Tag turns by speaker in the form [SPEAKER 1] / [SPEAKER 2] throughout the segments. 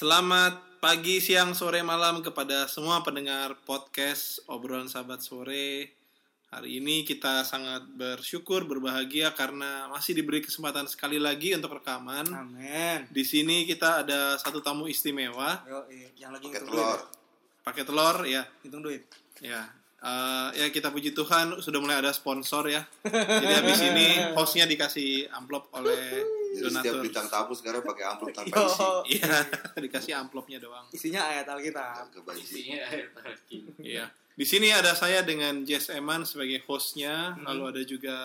[SPEAKER 1] Selamat pagi, siang, sore, malam kepada semua pendengar podcast obrolan sahabat sore. Hari ini kita sangat bersyukur, berbahagia karena masih diberi kesempatan sekali lagi untuk rekaman.
[SPEAKER 2] Amin.
[SPEAKER 1] Di sini kita ada satu tamu istimewa,
[SPEAKER 2] Yo, yang lagi
[SPEAKER 3] pakai telur.
[SPEAKER 1] pakai telur ya.
[SPEAKER 2] Hitung duit.
[SPEAKER 1] Ya, Eh, ya kita puji Tuhan sudah mulai ada sponsor ya. Jadi habis ini hostnya dikasih amplop oleh
[SPEAKER 3] Jadi setiap
[SPEAKER 1] donatur.
[SPEAKER 3] bintang tamu sekarang pakai amplop tanpa
[SPEAKER 2] Yo,
[SPEAKER 3] isi.
[SPEAKER 1] Iya, dikasih amplopnya doang.
[SPEAKER 2] isinya ayat Alkitab.
[SPEAKER 3] Isi.
[SPEAKER 4] Isinya air tadi.
[SPEAKER 1] Iya. Di sini ada saya dengan Jess Eman sebagai hostnya,
[SPEAKER 2] Hmm.
[SPEAKER 1] lalu ada juga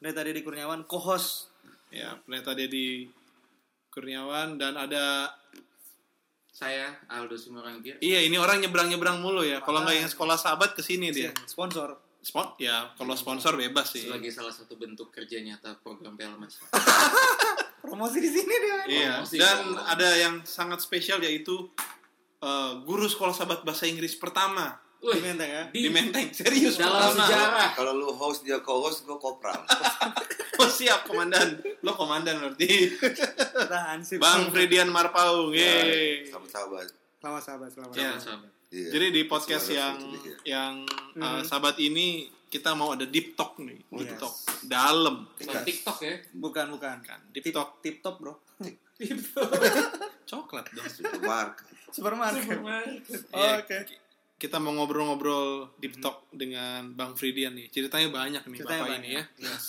[SPEAKER 2] tadi di Kurniawan, co-host.
[SPEAKER 1] ya pendeta Dedi Kurniawan dan ada
[SPEAKER 4] Saya Aldo Simorangkir.
[SPEAKER 1] iya ini orang nyebrang nyebrang mulu ya. Kalau nggak yang sekolah sahabat ke sini dia.
[SPEAKER 2] Sponsor.
[SPEAKER 1] Spot ya kalau sponsor bebas sih.
[SPEAKER 4] Sebagai salah satu bentuk kerja nyata program Pelmas.
[SPEAKER 2] Promosi di sini dia.
[SPEAKER 1] Iya.
[SPEAKER 4] Promosi.
[SPEAKER 1] Dan ada yang sangat spesial yaitu eh, guru sekolah sahabat bahasa Inggris pertama
[SPEAKER 2] Di Menteng ya.
[SPEAKER 1] di Menteng. Serius
[SPEAKER 4] dalam
[SPEAKER 1] pertama.
[SPEAKER 4] sejarah.
[SPEAKER 3] Kalau lu host dia co-host, gue kopral.
[SPEAKER 1] Oh siap komandan. Lo komandan berarti.
[SPEAKER 2] Tahan sih.
[SPEAKER 1] Bang Fredian Marpaung.
[SPEAKER 3] Ya,
[SPEAKER 1] Yeay.
[SPEAKER 3] Sahabat-sahabat.
[SPEAKER 2] Selamat sahabat, selamat.
[SPEAKER 1] Ya.
[SPEAKER 4] Sahabat.
[SPEAKER 3] Iya.
[SPEAKER 1] Jadi di podcast
[SPEAKER 3] Suara
[SPEAKER 1] yang
[SPEAKER 3] sedikit ya.
[SPEAKER 1] yang uh,
[SPEAKER 2] Hmm.
[SPEAKER 1] sahabat ini kita mau ada deep talk nih, deep
[SPEAKER 2] Yes.
[SPEAKER 1] talk dalam
[SPEAKER 4] Bukan TikTok ya.
[SPEAKER 2] Bukan, bukan.
[SPEAKER 1] kan, deep
[SPEAKER 2] Tip,
[SPEAKER 1] talk
[SPEAKER 2] tip top, bro.
[SPEAKER 1] coklat dong.
[SPEAKER 3] Supermarket.
[SPEAKER 2] Supermarket. Oh,
[SPEAKER 1] Iya,
[SPEAKER 2] Oke.
[SPEAKER 1] ki- Kita mau ngobrol-ngobrol deep talk dengan Bang Fridian nih. Ceritanya banyak nih
[SPEAKER 2] Ceritanya
[SPEAKER 1] bapak
[SPEAKER 2] banyak.
[SPEAKER 1] ini ya.
[SPEAKER 2] Yes.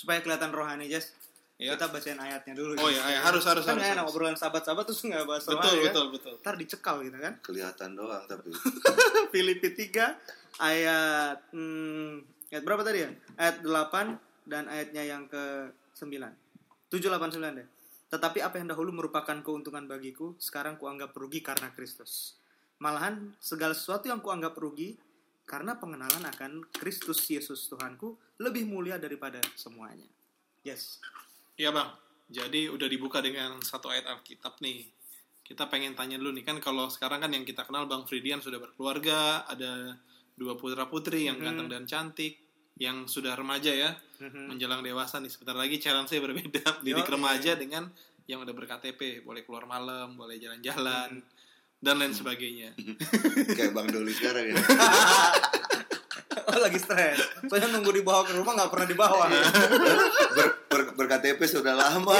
[SPEAKER 2] Supaya kelihatan rohani, Jess.
[SPEAKER 1] Ya.
[SPEAKER 2] Kita bacain ayatnya dulu.
[SPEAKER 1] Oh
[SPEAKER 2] Jess.
[SPEAKER 1] ya, ya, harus harus
[SPEAKER 2] Kan
[SPEAKER 1] harus. harus.
[SPEAKER 2] obrolan sahabat-sahabat terus nggak bahas
[SPEAKER 1] Betul
[SPEAKER 2] rohani,
[SPEAKER 1] betul
[SPEAKER 2] kan?
[SPEAKER 1] betul.
[SPEAKER 2] Ntar dicekal gitu kan.
[SPEAKER 3] Kelihatan doang tapi.
[SPEAKER 2] Filipi 3 ayat hmm, ayat berapa tadi ya? Ayat 8 dan ayatnya yang ke 9. 7 8 9 deh. Tetapi apa yang dahulu merupakan keuntungan bagiku, sekarang kuanggap rugi karena Kristus. Malahan segala sesuatu yang kuanggap rugi karena pengenalan akan Kristus Yesus Tuhanku lebih mulia daripada semuanya. Yes.
[SPEAKER 1] Iya bang. Jadi udah dibuka dengan satu ayat Alkitab nih. Kita pengen tanya dulu nih kan kalau sekarang kan yang kita kenal Bang Fridian sudah berkeluarga, ada dua putra putri yang
[SPEAKER 2] Mhm.
[SPEAKER 1] ganteng dan cantik, yang sudah remaja ya,
[SPEAKER 2] Mhm.
[SPEAKER 1] menjelang dewasa nih. Sebentar lagi challenge saya berbeda, didik remaja dengan yang udah berKTP, boleh keluar malam, boleh jalan-jalan dan lain sebagainya.
[SPEAKER 3] Kayak Bang Doli sekarang ya.
[SPEAKER 2] Oh lagi stres. Soalnya nunggu dibawa ke rumah nggak pernah dibawa.
[SPEAKER 3] Ber, ber, ber-KTP sudah lama,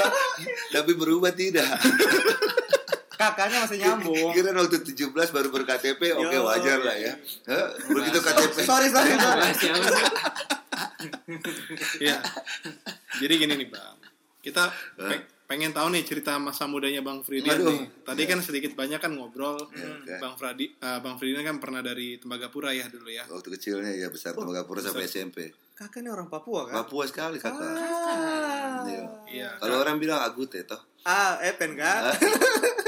[SPEAKER 3] tapi berubah tidak.
[SPEAKER 2] Kakaknya masih nyambung.
[SPEAKER 3] Kira waktu 17 baru ber-KTP, oke
[SPEAKER 2] Yo.
[SPEAKER 3] wajar lah ya. Hah? Begitu KTP.
[SPEAKER 2] Sorry sorry sorry.
[SPEAKER 1] Iya. Jadi gini nih bang, kita pengen tahu nih cerita masa mudanya Bang Fridian
[SPEAKER 3] Aduh.
[SPEAKER 1] nih. Tadi kan sedikit banyak kan ngobrol.
[SPEAKER 3] Oke.
[SPEAKER 1] Bang Fradi, eh, Bang Fridian kan pernah dari Tembagapura ya dulu ya.
[SPEAKER 3] Waktu kecilnya ya besar Tembagapura sampai SMP.
[SPEAKER 2] Kakak ini orang Papua kan?
[SPEAKER 3] Papua sekali kakak.
[SPEAKER 2] Ah.
[SPEAKER 3] Iya.
[SPEAKER 1] Iya.
[SPEAKER 3] Kalau orang bilang Agute toh.
[SPEAKER 2] Ah, Epen kan?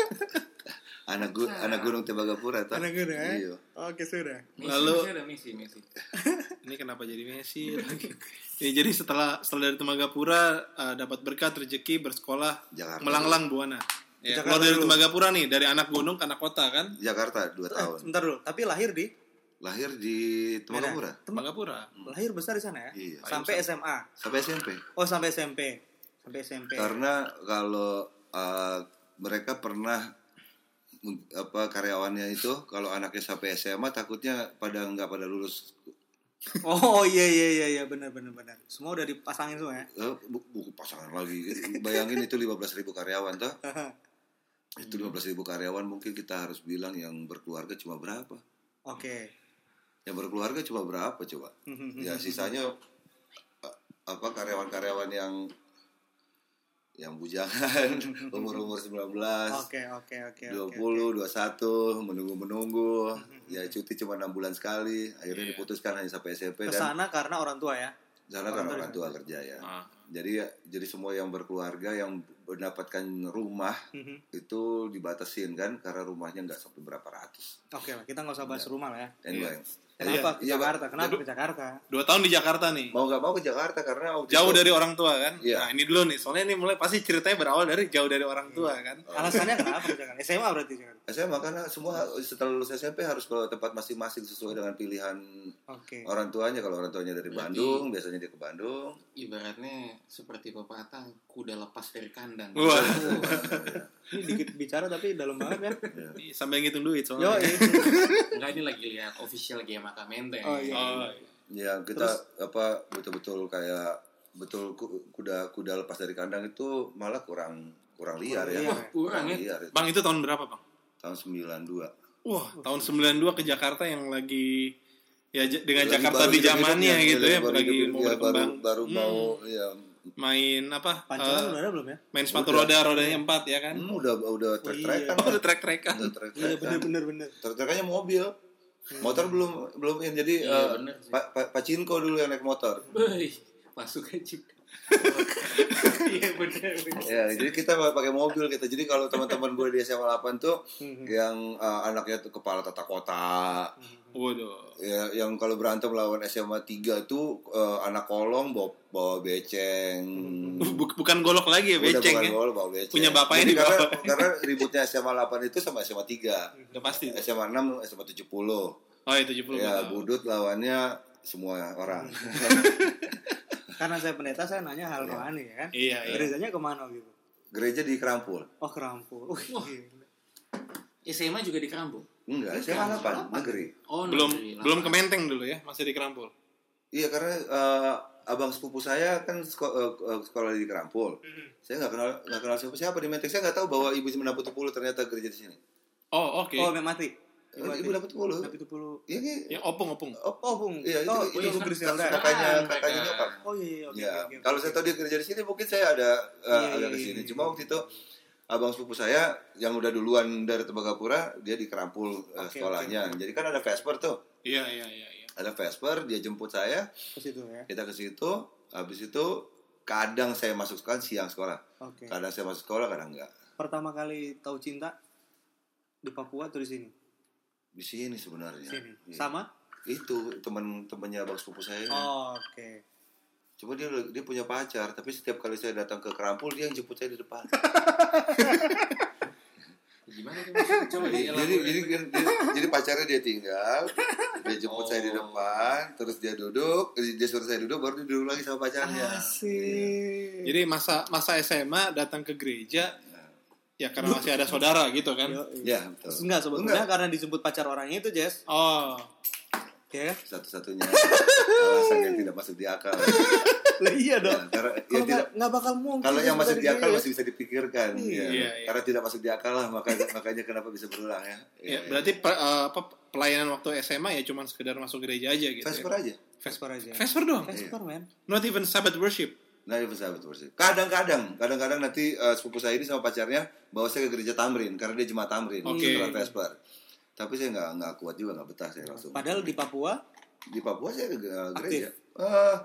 [SPEAKER 3] anak gu anak gunung Tembagapura toh.
[SPEAKER 2] Anak gue
[SPEAKER 3] Iya.
[SPEAKER 2] Oke sudah.
[SPEAKER 4] Misi,
[SPEAKER 1] Lalu-
[SPEAKER 4] misi ada misi, misi.
[SPEAKER 1] Ini kenapa jadi Messi lagi? Ya, jadi setelah setelah dari Tembagapura eh, dapat berkat rezeki bersekolah
[SPEAKER 3] Jakarta.
[SPEAKER 1] melanglang buana. Ya,
[SPEAKER 2] Jakarta
[SPEAKER 1] kalau dari
[SPEAKER 2] dulu.
[SPEAKER 1] Tembagapura nih dari anak gunung ke anak kota kan?
[SPEAKER 3] Jakarta 2 tahun.
[SPEAKER 2] Sebentar dulu. Tapi lahir di
[SPEAKER 3] Lahir di Tembagapura.
[SPEAKER 1] Tembagapura.
[SPEAKER 2] lahir besar di sana ya?
[SPEAKER 3] Iya.
[SPEAKER 2] Sampai SMA.
[SPEAKER 3] Sampai SMP.
[SPEAKER 2] Oh sampai SMP. Sampai SMP.
[SPEAKER 3] Karena kalau uh, mereka pernah apa karyawannya itu kalau anaknya sampai SMA takutnya pada nggak pada lulus.
[SPEAKER 2] Oh iya iya iya iya benar benar benar. Semua udah dipasangin semua ya.
[SPEAKER 3] eh, bu- buku pasangan lagi. Bayangin itu 15.000 karyawan toh. Itu 15.000 karyawan mungkin kita harus bilang yang berkeluarga cuma berapa?
[SPEAKER 2] Oke.
[SPEAKER 3] yang berkeluarga cuma berapa coba? Ya sisanya eh, apa karyawan-karyawan yang yang bujangan umur-umur 19
[SPEAKER 2] Oke oke oke oke.
[SPEAKER 3] 20, 21, menunggu-menunggu. Ya cuti cuma enam bulan sekali. Akhirnya diputuskan hanya sampai SMP dan
[SPEAKER 2] Ke sana karena orang tua ya.
[SPEAKER 3] sana
[SPEAKER 2] orang
[SPEAKER 3] karena orang tua kerja ya.
[SPEAKER 1] Ah.
[SPEAKER 3] Jadi jadi semua yang berkeluarga yang mendapatkan rumah
[SPEAKER 2] Mhm.
[SPEAKER 3] itu dibatasin kan karena rumahnya nggak sampai berapa ratus.
[SPEAKER 2] Oke lah kita nggak usah bahas rumah lah ya.
[SPEAKER 3] Anyway,
[SPEAKER 2] Kenapa ke
[SPEAKER 3] Iya,
[SPEAKER 2] Jakarta? Kenapa ke Jakarta?
[SPEAKER 1] Dua tahun di Jakarta nih.
[SPEAKER 3] Mau nggak mau ke Jakarta karena waktu
[SPEAKER 1] Jauh
[SPEAKER 3] itu-
[SPEAKER 1] dari orang tua kan?
[SPEAKER 3] Iya.
[SPEAKER 1] Nah ini dulu nih, soalnya ini mulai pasti ceritanya berawal dari jauh dari orang tua kan?
[SPEAKER 2] Alasannya kenapa ke Jakarta? SMA berarti Jakarta.
[SPEAKER 3] SMA karena semua setelah lulus SMP harus ke tempat masing-masing sesuai dengan pilihan
[SPEAKER 2] Oke.
[SPEAKER 3] orang tuanya. Kalau orang tuanya dari
[SPEAKER 4] Berarti-
[SPEAKER 3] Bandung, biasanya dia ke Bandung.
[SPEAKER 4] Ibaratnya seperti pepatah kuda lepas dari kandang.
[SPEAKER 1] Wah.
[SPEAKER 2] Ini dikit bicara tapi dalam banget kan.
[SPEAKER 1] Sampai ngitung duit
[SPEAKER 2] Yo,
[SPEAKER 1] soalnya.
[SPEAKER 4] Enggak ini lagi lihat official game Menteng.
[SPEAKER 2] Oh, iya.
[SPEAKER 1] Oh,
[SPEAKER 3] Ya kita apa betul-betul kayak betul ku- kuda kuda lepas dari kandang itu malah kurang kurang liar ya.
[SPEAKER 2] liar.
[SPEAKER 4] Wah, kurang ya.
[SPEAKER 3] liar itu.
[SPEAKER 1] Bang itu tahun berapa, Bang?
[SPEAKER 3] Tahun 92.
[SPEAKER 1] Wah, tahun 92 ke Jakarta yang lagi ya dengan
[SPEAKER 3] Lagi
[SPEAKER 1] Jakarta
[SPEAKER 3] baru
[SPEAKER 1] di zamannya gitu ya,
[SPEAKER 3] baru
[SPEAKER 1] lagi mau
[SPEAKER 3] ya, baru
[SPEAKER 1] berkembang.
[SPEAKER 3] baru
[SPEAKER 1] Hmm.
[SPEAKER 3] mau ya
[SPEAKER 1] main apa?
[SPEAKER 2] Pancoran
[SPEAKER 1] eh,
[SPEAKER 2] udah ada belum ya?
[SPEAKER 1] main sepatu
[SPEAKER 3] Udah.
[SPEAKER 1] roda, rodanya empat ya kan?
[SPEAKER 3] hmm, udah udah trek-trekan.
[SPEAKER 1] Oh, udah trek-trekan.
[SPEAKER 3] Udah
[SPEAKER 2] Iya bener bener bener.
[SPEAKER 3] Trek-trekannya mobil. Motor belum belum in jadi
[SPEAKER 4] Iya, sih.
[SPEAKER 3] pa- pa- Pacinko dulu yang naik motor.
[SPEAKER 4] Wih, masuk aja. Iya benar.
[SPEAKER 3] Ya, jadi kita pakai mobil kita. Jadi kalau teman-teman gue di SMA 8 tuh
[SPEAKER 2] Hmm.
[SPEAKER 3] yang eh, anaknya tuh kepala tata kota,
[SPEAKER 1] Waduh.
[SPEAKER 3] ya yang kalau berantem lawan SMA 3 tuh eh, anak kolong bawa, bawa beceng.
[SPEAKER 1] Buk- bukan golok lagi ya
[SPEAKER 3] Udah
[SPEAKER 1] beceng
[SPEAKER 3] bukan
[SPEAKER 1] ya.
[SPEAKER 3] gol, bawa beceng.
[SPEAKER 1] Punya bapaknya
[SPEAKER 3] Jadi
[SPEAKER 1] di
[SPEAKER 3] karena,
[SPEAKER 1] bawah.
[SPEAKER 3] karena ributnya SMA 8 itu sama SMA 3.
[SPEAKER 1] Udah pasti.
[SPEAKER 3] SMA 6, SMA 70.
[SPEAKER 1] Oh, itu 70.
[SPEAKER 3] Ya, budut lawannya semua orang.
[SPEAKER 2] Karena saya pendeta saya nanya hal rohani ya kan.
[SPEAKER 1] Iya, iya.
[SPEAKER 2] Gerejanya ke mana gitu?
[SPEAKER 3] Gereja di Kerampul.
[SPEAKER 2] Oh kerampul. Gila.
[SPEAKER 4] SMA juga di Kerambung.
[SPEAKER 3] Enggak, SMA 8, negeri.
[SPEAKER 4] Oh,
[SPEAKER 1] belum
[SPEAKER 4] negeri,
[SPEAKER 1] belum ke Menteng dulu ya, masih di Kerampul.
[SPEAKER 3] Iya karena eh, abang sepupu saya kan seko- eh, eh, sekolah di Kerampul. Saya nggak kenal nggak kenal siapa siapa di Menteng. Saya nggak tahu bahwa ibu Cimena Putih Puluh ternyata kerja di sini.
[SPEAKER 1] Oh, oke.
[SPEAKER 2] Oh mati.
[SPEAKER 3] Ibu Dapet Puluh.
[SPEAKER 2] Itu puluh.
[SPEAKER 3] Iya nih.
[SPEAKER 1] Ya opung opung.
[SPEAKER 2] Bung.
[SPEAKER 3] Iya, itu,
[SPEAKER 2] oh,
[SPEAKER 3] itu,
[SPEAKER 2] Ibu
[SPEAKER 3] kak-
[SPEAKER 2] Griselda.
[SPEAKER 3] kakaknya kakaknya nyokap.
[SPEAKER 2] Oh iya, iya, oke.
[SPEAKER 3] Ya, kalau saya tahu dia kerja di sini, mungkin saya ada eh,
[SPEAKER 2] Iya, iya,
[SPEAKER 3] ke sini.
[SPEAKER 2] iya,
[SPEAKER 3] Cuma
[SPEAKER 2] iya.
[SPEAKER 3] waktu itu abang sepupu saya yang udah duluan dari Tembagapura, dia di Kerampul eh,
[SPEAKER 2] Oke,
[SPEAKER 3] sekolahnya. Jadi kan ada Vesper tuh,
[SPEAKER 1] Iya, iya, iya, iya.
[SPEAKER 3] ada Vesper, dia jemput saya,
[SPEAKER 2] Ke situ ya.
[SPEAKER 3] kita ke situ. Habis itu kadang saya masuk sekolah siang sekolah,
[SPEAKER 2] Oke.
[SPEAKER 3] kadang saya masuk sekolah, kadang enggak.
[SPEAKER 2] Pertama kali tahu cinta di Papua atau di sini?
[SPEAKER 3] Di sini sebenarnya.
[SPEAKER 2] Sini.
[SPEAKER 3] Iya.
[SPEAKER 2] Sama?
[SPEAKER 3] Itu teman-temannya abang sepupu saya.
[SPEAKER 2] Oh, oke.
[SPEAKER 3] Cuma dia dia punya pacar, tapi setiap kali saya datang ke Kerampul dia yang jemput saya di depan.
[SPEAKER 4] Gimana tuh? Coba
[SPEAKER 3] jadi, jadi, jadi, jadi, jadi pacarnya dia tinggal, dia jemput
[SPEAKER 4] Oh.
[SPEAKER 3] saya di depan, terus dia duduk, dia suruh saya duduk, baru dia duduk lagi sama pacarnya.
[SPEAKER 2] Asik.
[SPEAKER 1] Jadi masa masa SMA datang ke gereja ya karena masih ada saudara gitu kan.
[SPEAKER 2] Yo,
[SPEAKER 3] Ya, betul.
[SPEAKER 2] Enggak sebetulnya karena disebut pacar orangnya itu, Jess.
[SPEAKER 1] Oh,
[SPEAKER 2] Ya kan?
[SPEAKER 3] Satu-satunya alasan yang tidak masuk di akal.
[SPEAKER 2] Lah iya
[SPEAKER 3] Ya,
[SPEAKER 2] dong.
[SPEAKER 3] karena ya,
[SPEAKER 2] Kalau
[SPEAKER 3] tidak,
[SPEAKER 2] nggak nggak bakal mungkin.
[SPEAKER 3] kalau yang masuk di akal masih bisa dipikirkan.
[SPEAKER 2] Iya.
[SPEAKER 3] ya.
[SPEAKER 1] Iya, iya.
[SPEAKER 3] Karena tidak masuk di akal lah, makanya makanya kenapa bisa berulang ya.
[SPEAKER 1] ya berarti pe- eh, apa pelayanan waktu SMA ya cuman sekedar masuk gereja aja gitu.
[SPEAKER 3] Vesper
[SPEAKER 1] ya.
[SPEAKER 3] aja.
[SPEAKER 2] Vesper aja.
[SPEAKER 1] Vesper doang.
[SPEAKER 2] Vesper, man.
[SPEAKER 1] Not even Sabbath worship.
[SPEAKER 3] Nah, itu sahabat worship. Kadang-kadang, kadang-kadang nanti eh, sepupu saya ini sama pacarnya bawa saya ke gereja Tamrin karena dia jemaat Tamrin
[SPEAKER 1] Oke.
[SPEAKER 3] setelah Vesper. Tapi saya nggak nggak kuat juga nggak betah saya langsung.
[SPEAKER 2] Padahal di Papua
[SPEAKER 3] di Papua saya ke
[SPEAKER 2] Aktif.
[SPEAKER 3] gereja. Eh,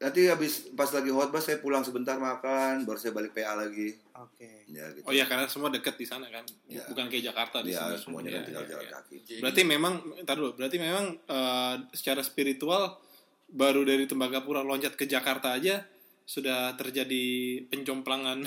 [SPEAKER 3] nanti habis pas lagi khotbah saya pulang sebentar makan, baru saya balik PA lagi.
[SPEAKER 2] Oke.
[SPEAKER 3] Ya gitu.
[SPEAKER 1] Oh ya karena semua deket di sana kan.
[SPEAKER 3] Ya.
[SPEAKER 1] Bukan kayak Jakarta di
[SPEAKER 3] Ya,
[SPEAKER 1] sini.
[SPEAKER 3] semuanya
[SPEAKER 1] Ya,
[SPEAKER 3] kan tinggal
[SPEAKER 1] ya,
[SPEAKER 3] jalan
[SPEAKER 1] ya.
[SPEAKER 3] kaki.
[SPEAKER 1] Berarti memang entar dulu, berarti memang eh, secara spiritual baru dari Tembagapura loncat ke Jakarta aja sudah terjadi pencomplangan.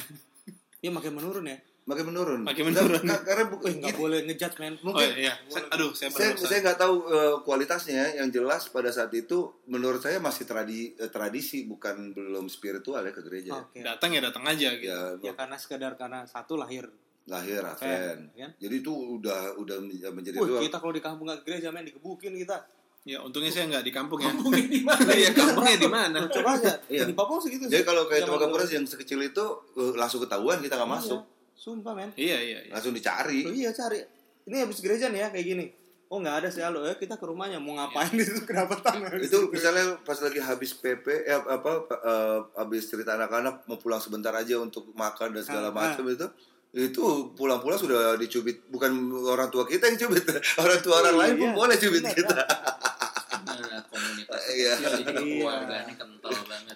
[SPEAKER 2] Ya makin menurun ya.
[SPEAKER 3] Makin menurun.
[SPEAKER 1] Makin menurun.
[SPEAKER 3] Nah, ka- karena bu-
[SPEAKER 2] Wih, nggak boleh man.
[SPEAKER 1] oh
[SPEAKER 3] mungkin
[SPEAKER 1] iya, Saya- aduh saya
[SPEAKER 3] saya
[SPEAKER 1] berdosa.
[SPEAKER 3] saya nggak tahu eh, kualitasnya yang jelas pada saat itu menurut saya masih tradi, eh, tradisi bukan belum spiritual ya ke gereja.
[SPEAKER 2] Oke.
[SPEAKER 1] Datang ya datang aja gitu.
[SPEAKER 3] Ya,
[SPEAKER 2] Ya karena sekedar karena satu lahir.
[SPEAKER 3] lahir Advent.
[SPEAKER 2] kan?
[SPEAKER 3] Jadi itu udah udah menjadi
[SPEAKER 2] Wih, kita kalau di kampung nggak ke gereja, men digebukin kita.
[SPEAKER 1] Ya untungnya saya nggak di kampung ya.
[SPEAKER 4] Mungkin di mana?
[SPEAKER 1] Iya kampungnya di mana?
[SPEAKER 2] Coba aja.
[SPEAKER 3] Iya.
[SPEAKER 2] Di Papua segitu
[SPEAKER 3] Jadi
[SPEAKER 2] sih.
[SPEAKER 3] kalau kayak Tembagapura
[SPEAKER 2] dulu.
[SPEAKER 3] yang sekecil itu eh, langsung ketahuan kita nggak
[SPEAKER 2] Iya.
[SPEAKER 3] masuk,
[SPEAKER 2] Sumpah, men.
[SPEAKER 1] Iya iya. iya.
[SPEAKER 3] langsung dicari.
[SPEAKER 2] Oh iya cari. Ini habis gereja nih ya kayak gini. Oh nggak ada sih halo ya kita ke rumahnya mau ngapain di situ kenapa tangan
[SPEAKER 3] Itu misalnya pas lagi habis PP eh, apa eh, habis cerita anak-anak mau pulang sebentar aja untuk makan dan segala
[SPEAKER 2] Ah,
[SPEAKER 3] macam itu itu pulang-pulang sudah dicubit bukan orang tua kita yang cubit orang tua orang
[SPEAKER 2] Iya,
[SPEAKER 3] lain pun
[SPEAKER 2] iya.
[SPEAKER 3] boleh cubit
[SPEAKER 2] Benar,
[SPEAKER 3] kita
[SPEAKER 4] Nah, komunitas
[SPEAKER 3] Iya.
[SPEAKER 2] Iya.
[SPEAKER 4] kental banget.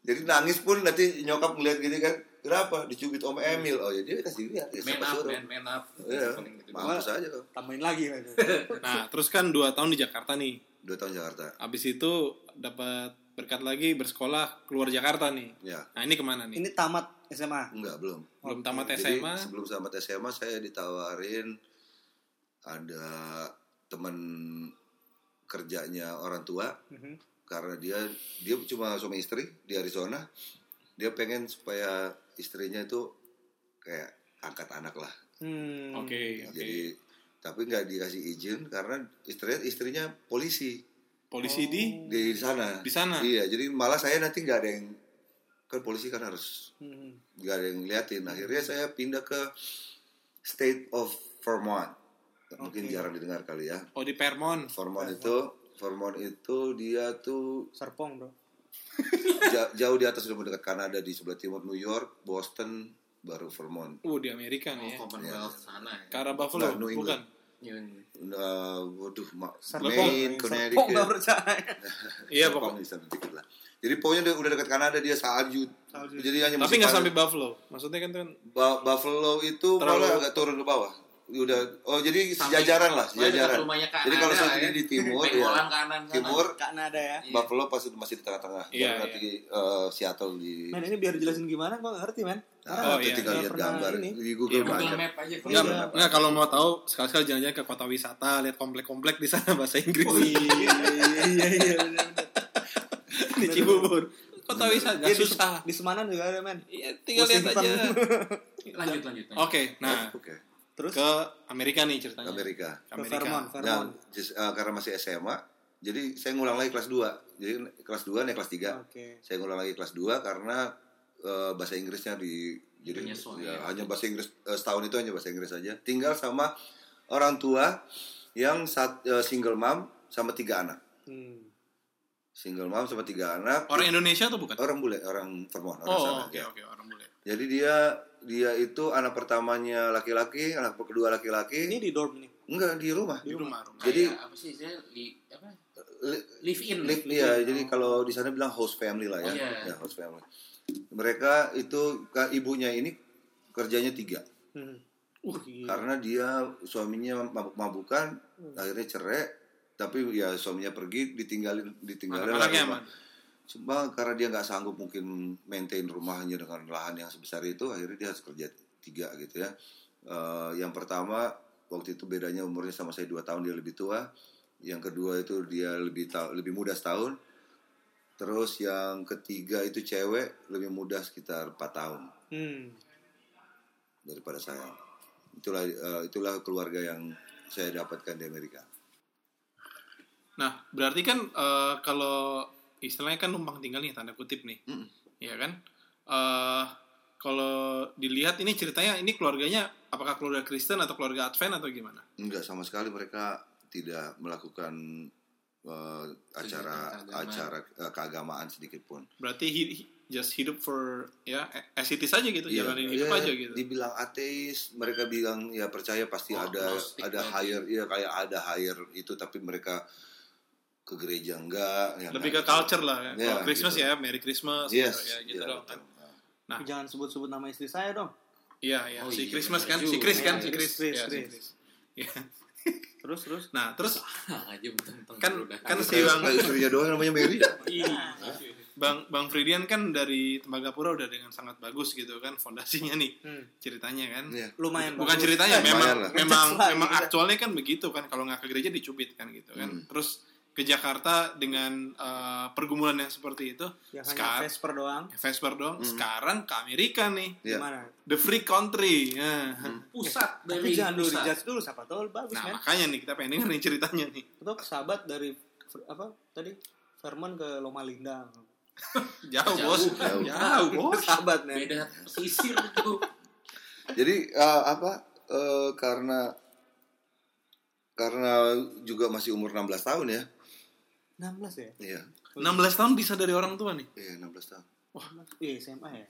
[SPEAKER 3] jadi nangis pun nanti nyokap ngeliat gini kan kenapa dicubit om Emil oh ya dia kasih lihat ya,
[SPEAKER 4] Man
[SPEAKER 3] siapa
[SPEAKER 4] up, man, man up.
[SPEAKER 3] Iya,
[SPEAKER 4] gitu.
[SPEAKER 3] mampus aja kok
[SPEAKER 2] tambahin lagi.
[SPEAKER 1] Nah terus kan dua tahun di Jakarta nih.
[SPEAKER 3] dua tahun Jakarta
[SPEAKER 1] Abis itu dapat berkat lagi bersekolah keluar Jakarta nih.
[SPEAKER 3] ya
[SPEAKER 1] Nah ini ke mana nih?
[SPEAKER 2] Ini tamat SMA.
[SPEAKER 3] enggak belum
[SPEAKER 1] Belum tamat
[SPEAKER 3] Jadi
[SPEAKER 1] SMA.
[SPEAKER 3] sebelum tamat SMA saya ditawarin ada teman kerjanya orang tua
[SPEAKER 2] Mhm.
[SPEAKER 3] karena dia dia cuma suami istri di Arizona dia pengen supaya istrinya itu kayak angkat anak lah.
[SPEAKER 2] Hmm.
[SPEAKER 1] Oke, oke.
[SPEAKER 3] Jadi tapi nggak dikasih izin karena istrinya istrinya polisi
[SPEAKER 1] Polisi di
[SPEAKER 3] di sana.
[SPEAKER 1] Di sana?
[SPEAKER 3] Iya, jadi malah saya nanti nggak ada yang kan polisi kan harus
[SPEAKER 2] Hmm.
[SPEAKER 3] nggak ada yang liatin. Akhirnya saya pindah ke State of Vermont. Mungkin jarang didengar kali ya.
[SPEAKER 1] Oh di Vermont.
[SPEAKER 3] Vermont itu Vermont itu dia tuh
[SPEAKER 2] Serpong, Bro.
[SPEAKER 3] ja- jauh di atas udah mendekat Kanada di sebelah timur New York, Boston, baru Vermont.
[SPEAKER 1] Uh di Amerika
[SPEAKER 4] Oh,
[SPEAKER 1] nih ya.
[SPEAKER 4] Commonwealth sana ya.
[SPEAKER 1] Arah Buffalo,
[SPEAKER 3] Nah, New
[SPEAKER 1] bukan?
[SPEAKER 3] Nah, waduh, ma-
[SPEAKER 2] Serpong.
[SPEAKER 3] Maine,
[SPEAKER 2] Serpong
[SPEAKER 3] Connecticut.
[SPEAKER 2] percaya.
[SPEAKER 1] Iya
[SPEAKER 3] Serpong
[SPEAKER 1] pokok.
[SPEAKER 3] di sana dikit lah. Jadi pokoknya udah, udah dekat Kanada dia salju.
[SPEAKER 2] Salju.
[SPEAKER 3] Jadi hanya
[SPEAKER 1] Tapi nggak sampai Buffalo. Maksudnya kan tuh kan
[SPEAKER 3] Ba- Buffalo itu
[SPEAKER 1] Terlalu-
[SPEAKER 3] malah agak turun ke bawah. Udah oh jadi sejajaran lah, sejajaran. Jadi kalau saya sendiri
[SPEAKER 4] ya.
[SPEAKER 3] di timur ya.
[SPEAKER 4] kanan.
[SPEAKER 3] Timur
[SPEAKER 2] Kak Nada ya.
[SPEAKER 4] Iya.
[SPEAKER 3] Buffalo pasti masih di tengah-tengah.
[SPEAKER 1] Iya,
[SPEAKER 3] Baru
[SPEAKER 1] iya.
[SPEAKER 3] nanti eh, Seattle di
[SPEAKER 2] Men ini biar jelasin gimana gua nggak ngerti, men.
[SPEAKER 3] Ah,
[SPEAKER 1] Oh,
[SPEAKER 3] itu
[SPEAKER 1] iya.
[SPEAKER 3] tinggal
[SPEAKER 2] Nggak
[SPEAKER 3] lihat gambar
[SPEAKER 2] ini.
[SPEAKER 3] di
[SPEAKER 4] Iya,
[SPEAKER 3] Google.
[SPEAKER 4] Map aja.
[SPEAKER 1] Enggak,
[SPEAKER 2] Iya.
[SPEAKER 1] enggak kalau mau tahu sekali-sekali jalan-jalan ke kota wisata, lihat komplek-komplek di sana bahasa Inggris.
[SPEAKER 2] Oh iya iya iya benar.
[SPEAKER 1] di Cibubur. Kota wisata
[SPEAKER 2] Iya,
[SPEAKER 1] nggak
[SPEAKER 2] di,
[SPEAKER 1] susah.
[SPEAKER 2] di Semanan juga ada, men.
[SPEAKER 1] Iya, tinggal lihat aja.
[SPEAKER 4] Lanjut, lanjut.
[SPEAKER 1] Oke, nah
[SPEAKER 2] Terus
[SPEAKER 1] ke Amerika nih ceritanya.
[SPEAKER 3] Amerika.
[SPEAKER 1] Ke
[SPEAKER 2] ke
[SPEAKER 1] Amerika.
[SPEAKER 2] Vermont,
[SPEAKER 3] Nah,
[SPEAKER 2] Vermont.
[SPEAKER 3] just, eh, karena masih SMA, jadi saya ngulang lagi kelas 2. Jadi kelas 2 naik kelas 3.
[SPEAKER 2] Oke.
[SPEAKER 3] Saya ngulang lagi kelas 2 karena eh, bahasa Inggrisnya di jadi
[SPEAKER 4] Penyesuaian.
[SPEAKER 3] ya, hanya bahasa Inggris eh, setahun itu hanya bahasa Inggris saja. Tinggal sama orang tua yang sat, eh, single mom sama tiga anak.
[SPEAKER 2] Hmm.
[SPEAKER 3] Single mom sama tiga anak.
[SPEAKER 1] Orang Indonesia atau bukan?
[SPEAKER 3] orang bule, orang Vermont, orang
[SPEAKER 1] Oh,
[SPEAKER 3] sana.
[SPEAKER 1] oke
[SPEAKER 3] ya.
[SPEAKER 1] oke, orang bule.
[SPEAKER 3] Jadi dia dia itu anak pertamanya laki-laki, anak kedua
[SPEAKER 2] Ini
[SPEAKER 3] laki-laki.
[SPEAKER 2] di dorm nih.
[SPEAKER 3] Enggak di rumah.
[SPEAKER 1] Di rumah, rumah.
[SPEAKER 3] Jadi-
[SPEAKER 4] Kayak apa sih saya li, apa?
[SPEAKER 3] Li-
[SPEAKER 4] Live in.
[SPEAKER 3] Live, ya, jadi kalau di sana bilang host family lah ya,
[SPEAKER 4] Oh, iya.
[SPEAKER 3] ya host family. Mereka itu ibunya ini kerjanya tiga,
[SPEAKER 2] Hmm. Uh, gila.
[SPEAKER 3] karena dia suaminya mabuk-mabukan, akhirnya cerai, tapi ya suaminya pergi, ditinggalin, ditinggalin
[SPEAKER 1] Anak-anaknya.
[SPEAKER 3] Cuma karena dia nggak sanggup mungkin maintain rumahnya dengan lahan yang sebesar itu, akhirnya dia harus kerja tiga gitu ya. Eh, yang pertama waktu itu bedanya umurnya sama saya dua tahun dia lebih tua. Yang kedua itu dia lebih ta- lebih muda setahun. Terus yang ketiga itu cewek lebih muda sekitar 4 tahun
[SPEAKER 2] Hmm.
[SPEAKER 3] daripada saya. Itulah eh, itulah keluarga yang saya dapatkan di Amerika.
[SPEAKER 1] Nah, berarti kan eh, kalau istilahnya kan numpang tinggal nih tanda kutip nih.
[SPEAKER 3] Mm-mm.
[SPEAKER 1] Iya kan? Eh kalau dilihat ini ceritanya ini keluarganya apakah keluarga Kristen atau keluarga Advent atau gimana?
[SPEAKER 3] Enggak sama sekali mereka tidak melakukan eh, acara
[SPEAKER 4] keagamaan.
[SPEAKER 3] acara eh, keagamaan sedikit pun.
[SPEAKER 1] Berarti he- he- just hidup for ya as it is aja gitu,
[SPEAKER 3] Iya,
[SPEAKER 1] jalanin hidup
[SPEAKER 3] iya,
[SPEAKER 1] aja gitu.
[SPEAKER 3] Dibilang ateis, mereka bilang ya percaya pasti
[SPEAKER 4] Oh,
[SPEAKER 3] ada ada higher, iya kayak ada higher itu tapi mereka ke gereja enggak. Ya,
[SPEAKER 1] Lebih ke
[SPEAKER 3] enggak.
[SPEAKER 1] culture lah. Ya.
[SPEAKER 3] Iya,
[SPEAKER 1] Kalau Christmas
[SPEAKER 3] gitu.
[SPEAKER 1] ya Merry Christmas
[SPEAKER 3] Yes,
[SPEAKER 1] gitu, ya gitu
[SPEAKER 3] iya,
[SPEAKER 1] dong kan. Nah,
[SPEAKER 2] Jangan sebut-sebut nama istri saya dong.
[SPEAKER 1] iya iya
[SPEAKER 4] Oh,
[SPEAKER 1] si
[SPEAKER 4] iya,
[SPEAKER 1] Christmas
[SPEAKER 4] bener
[SPEAKER 1] kan, si. Chris kan,
[SPEAKER 2] Iya,
[SPEAKER 1] si Chris.
[SPEAKER 2] Chris,
[SPEAKER 1] Iya, si
[SPEAKER 2] Chris.
[SPEAKER 1] Iya.
[SPEAKER 2] Terus terus.
[SPEAKER 1] Nah, terus
[SPEAKER 4] aja
[SPEAKER 1] kan kan si Bang
[SPEAKER 3] istrinya doang namanya Mary.
[SPEAKER 1] Bang Bang Fridian kan dari Tembagapura udah dengan sangat bagus gitu kan fondasinya nih
[SPEAKER 2] Hmm.
[SPEAKER 1] ceritanya kan.
[SPEAKER 3] Iya.
[SPEAKER 2] Lumayan
[SPEAKER 1] Bukan
[SPEAKER 2] bagus.
[SPEAKER 1] ceritanya,
[SPEAKER 3] Eh,
[SPEAKER 1] memang memang memang
[SPEAKER 2] gitu.
[SPEAKER 1] aktualnya kan begitu kan kalau nggak ke gereja dicubit kan gitu kan.
[SPEAKER 3] Hmm.
[SPEAKER 1] Terus ke Jakarta dengan eh, pergumulan yang seperti itu,
[SPEAKER 2] hanya
[SPEAKER 1] sekarang
[SPEAKER 2] Vesper doang.
[SPEAKER 1] Vesper dong,
[SPEAKER 3] Hmm.
[SPEAKER 1] sekarang ke Amerika nih,
[SPEAKER 3] Iya.
[SPEAKER 2] Gimana?
[SPEAKER 1] the free country. Nah,
[SPEAKER 4] pusat
[SPEAKER 2] Tapi
[SPEAKER 4] dari
[SPEAKER 2] jangan dulu dijudge dulu siapa tahu bagus
[SPEAKER 1] nah
[SPEAKER 2] kan.
[SPEAKER 1] makanya nih kita pengen denger nih ceritanya nih.
[SPEAKER 2] Itu sahabat dari apa tadi? Vermont ke Loma Linda.
[SPEAKER 1] Jauh,
[SPEAKER 4] Jauh.
[SPEAKER 1] bos,
[SPEAKER 3] Jauh.
[SPEAKER 1] jauh bos.
[SPEAKER 2] Sahabat nih.
[SPEAKER 4] beda sisir tuh
[SPEAKER 3] Jadi eh, apa eh, karena karena juga masih umur 16 tahun ya.
[SPEAKER 2] 16 ya?
[SPEAKER 3] Iya.
[SPEAKER 1] 16 tahun bisa dari orang tua nih.
[SPEAKER 3] Iya, 16 tahun.
[SPEAKER 2] Iya SMA ya.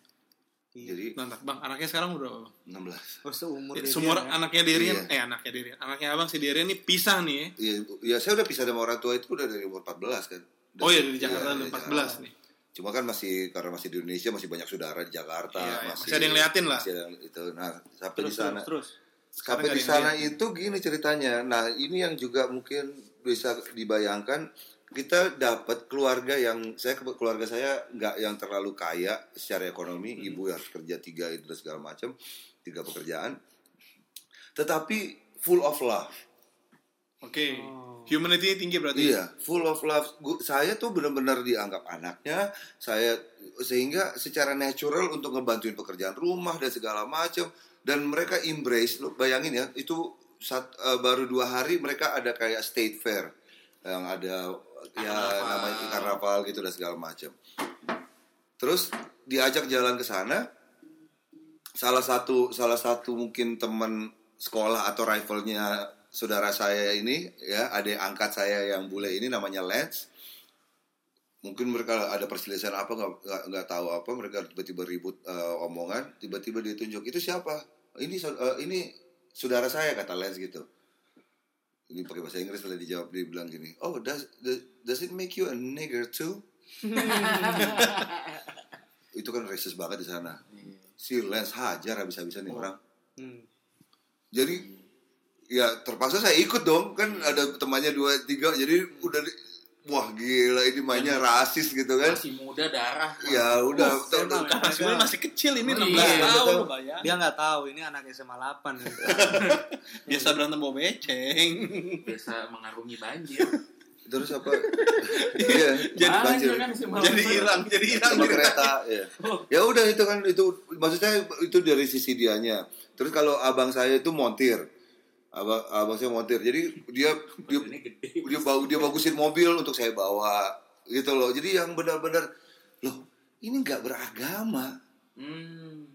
[SPEAKER 2] Iya.
[SPEAKER 3] Jadi
[SPEAKER 1] Nah, bang, anaknya sekarang udah berapa?
[SPEAKER 3] 16.
[SPEAKER 2] Oh, seumur
[SPEAKER 1] Ya,
[SPEAKER 2] dia
[SPEAKER 1] semua
[SPEAKER 2] ya.
[SPEAKER 1] anaknya Darian,
[SPEAKER 3] Iya.
[SPEAKER 1] eh anaknya Darian, anaknya abang si Darian nih pisah nih ya.
[SPEAKER 3] Iya, ya saya udah pisah sama orang tua itu udah dari umur 14 kan.
[SPEAKER 1] Oh iya dari Jakarta
[SPEAKER 3] Iya,
[SPEAKER 1] udah
[SPEAKER 3] dari
[SPEAKER 1] 14
[SPEAKER 3] Jakarta.
[SPEAKER 1] nih.
[SPEAKER 3] Cuma kan masih karena masih di Indonesia masih banyak saudara di Jakarta,
[SPEAKER 1] Iya, iya, masih ada yang liatin lah.
[SPEAKER 3] Masih ada yang itu. Nah, sampai
[SPEAKER 2] Terus,
[SPEAKER 3] di sana
[SPEAKER 2] terus, terus.
[SPEAKER 3] Sampai di sana itu gini ceritanya. Nah, ini yang juga mungkin bisa dibayangkan kita dapat keluarga yang saya keluarga saya nggak yang terlalu kaya secara ekonomi,
[SPEAKER 1] Hmm.
[SPEAKER 3] ibu harus kerja tiga itu dan segala macam, tiga pekerjaan. Tetapi full of love.
[SPEAKER 1] Oke.
[SPEAKER 2] Oh.
[SPEAKER 1] Humanity tinggi berarti.
[SPEAKER 3] Iya, full of love. Gu- saya tuh benar-benar dianggap anaknya. Saya sehingga secara natural untuk ngebantuin pekerjaan rumah dan segala macam dan mereka embrace lo bayangin ya itu sat- eh, baru dua hari mereka ada kayak state fair yang ada ya namanya karnaval gitu dan segala macam. Terus diajak jalan ke sana. Salah satu salah satu mungkin teman sekolah atau rivalnya saudara saya ini ya adik angkat saya yang bule ini namanya Lance. Mungkin mereka ada perselisihan apa nggak nggak- tahu apa mereka tiba-tiba ribut eh, omongan. Tiba-tiba dia tunjuk itu siapa? Ini eh, ini saudara saya kata Lance gitu ini pakai bahasa Inggris setelah dijawab dia bilang gini oh does does- does it make you a nigger too? Itu kan racist banget di sana. Si Lance hajar habis-habisan nih orang.
[SPEAKER 2] Hmm.
[SPEAKER 3] jadi ya terpaksa saya ikut dong. Kan ada temannya dua tiga. Jadi udah wah gila ini mainnya rasis gitu kan
[SPEAKER 4] Masih muda darah.
[SPEAKER 3] ya udah.
[SPEAKER 1] Kan masih masih kecil ini
[SPEAKER 4] Oh,
[SPEAKER 1] 16
[SPEAKER 4] iya,
[SPEAKER 1] tahun.
[SPEAKER 2] Dia nggak tahu ini anak SMA 8.
[SPEAKER 1] Biasa berantem bawa beceng.
[SPEAKER 4] Biasa mengarungi banjir.
[SPEAKER 3] terus apa iya
[SPEAKER 1] Jadi
[SPEAKER 3] banjir
[SPEAKER 4] kan.
[SPEAKER 1] Jadi hilang, jadi hilang.
[SPEAKER 3] sama kereta ya ya udah itu kan itu maksudnya itu dari sisi dianya terus kalau abang saya itu montir abang abang saya montir jadi dia dia dia bau dia bagusin mobil untuk saya bawa gitu loh jadi yang benar-benar loh ini nggak beragama
[SPEAKER 4] Hmm.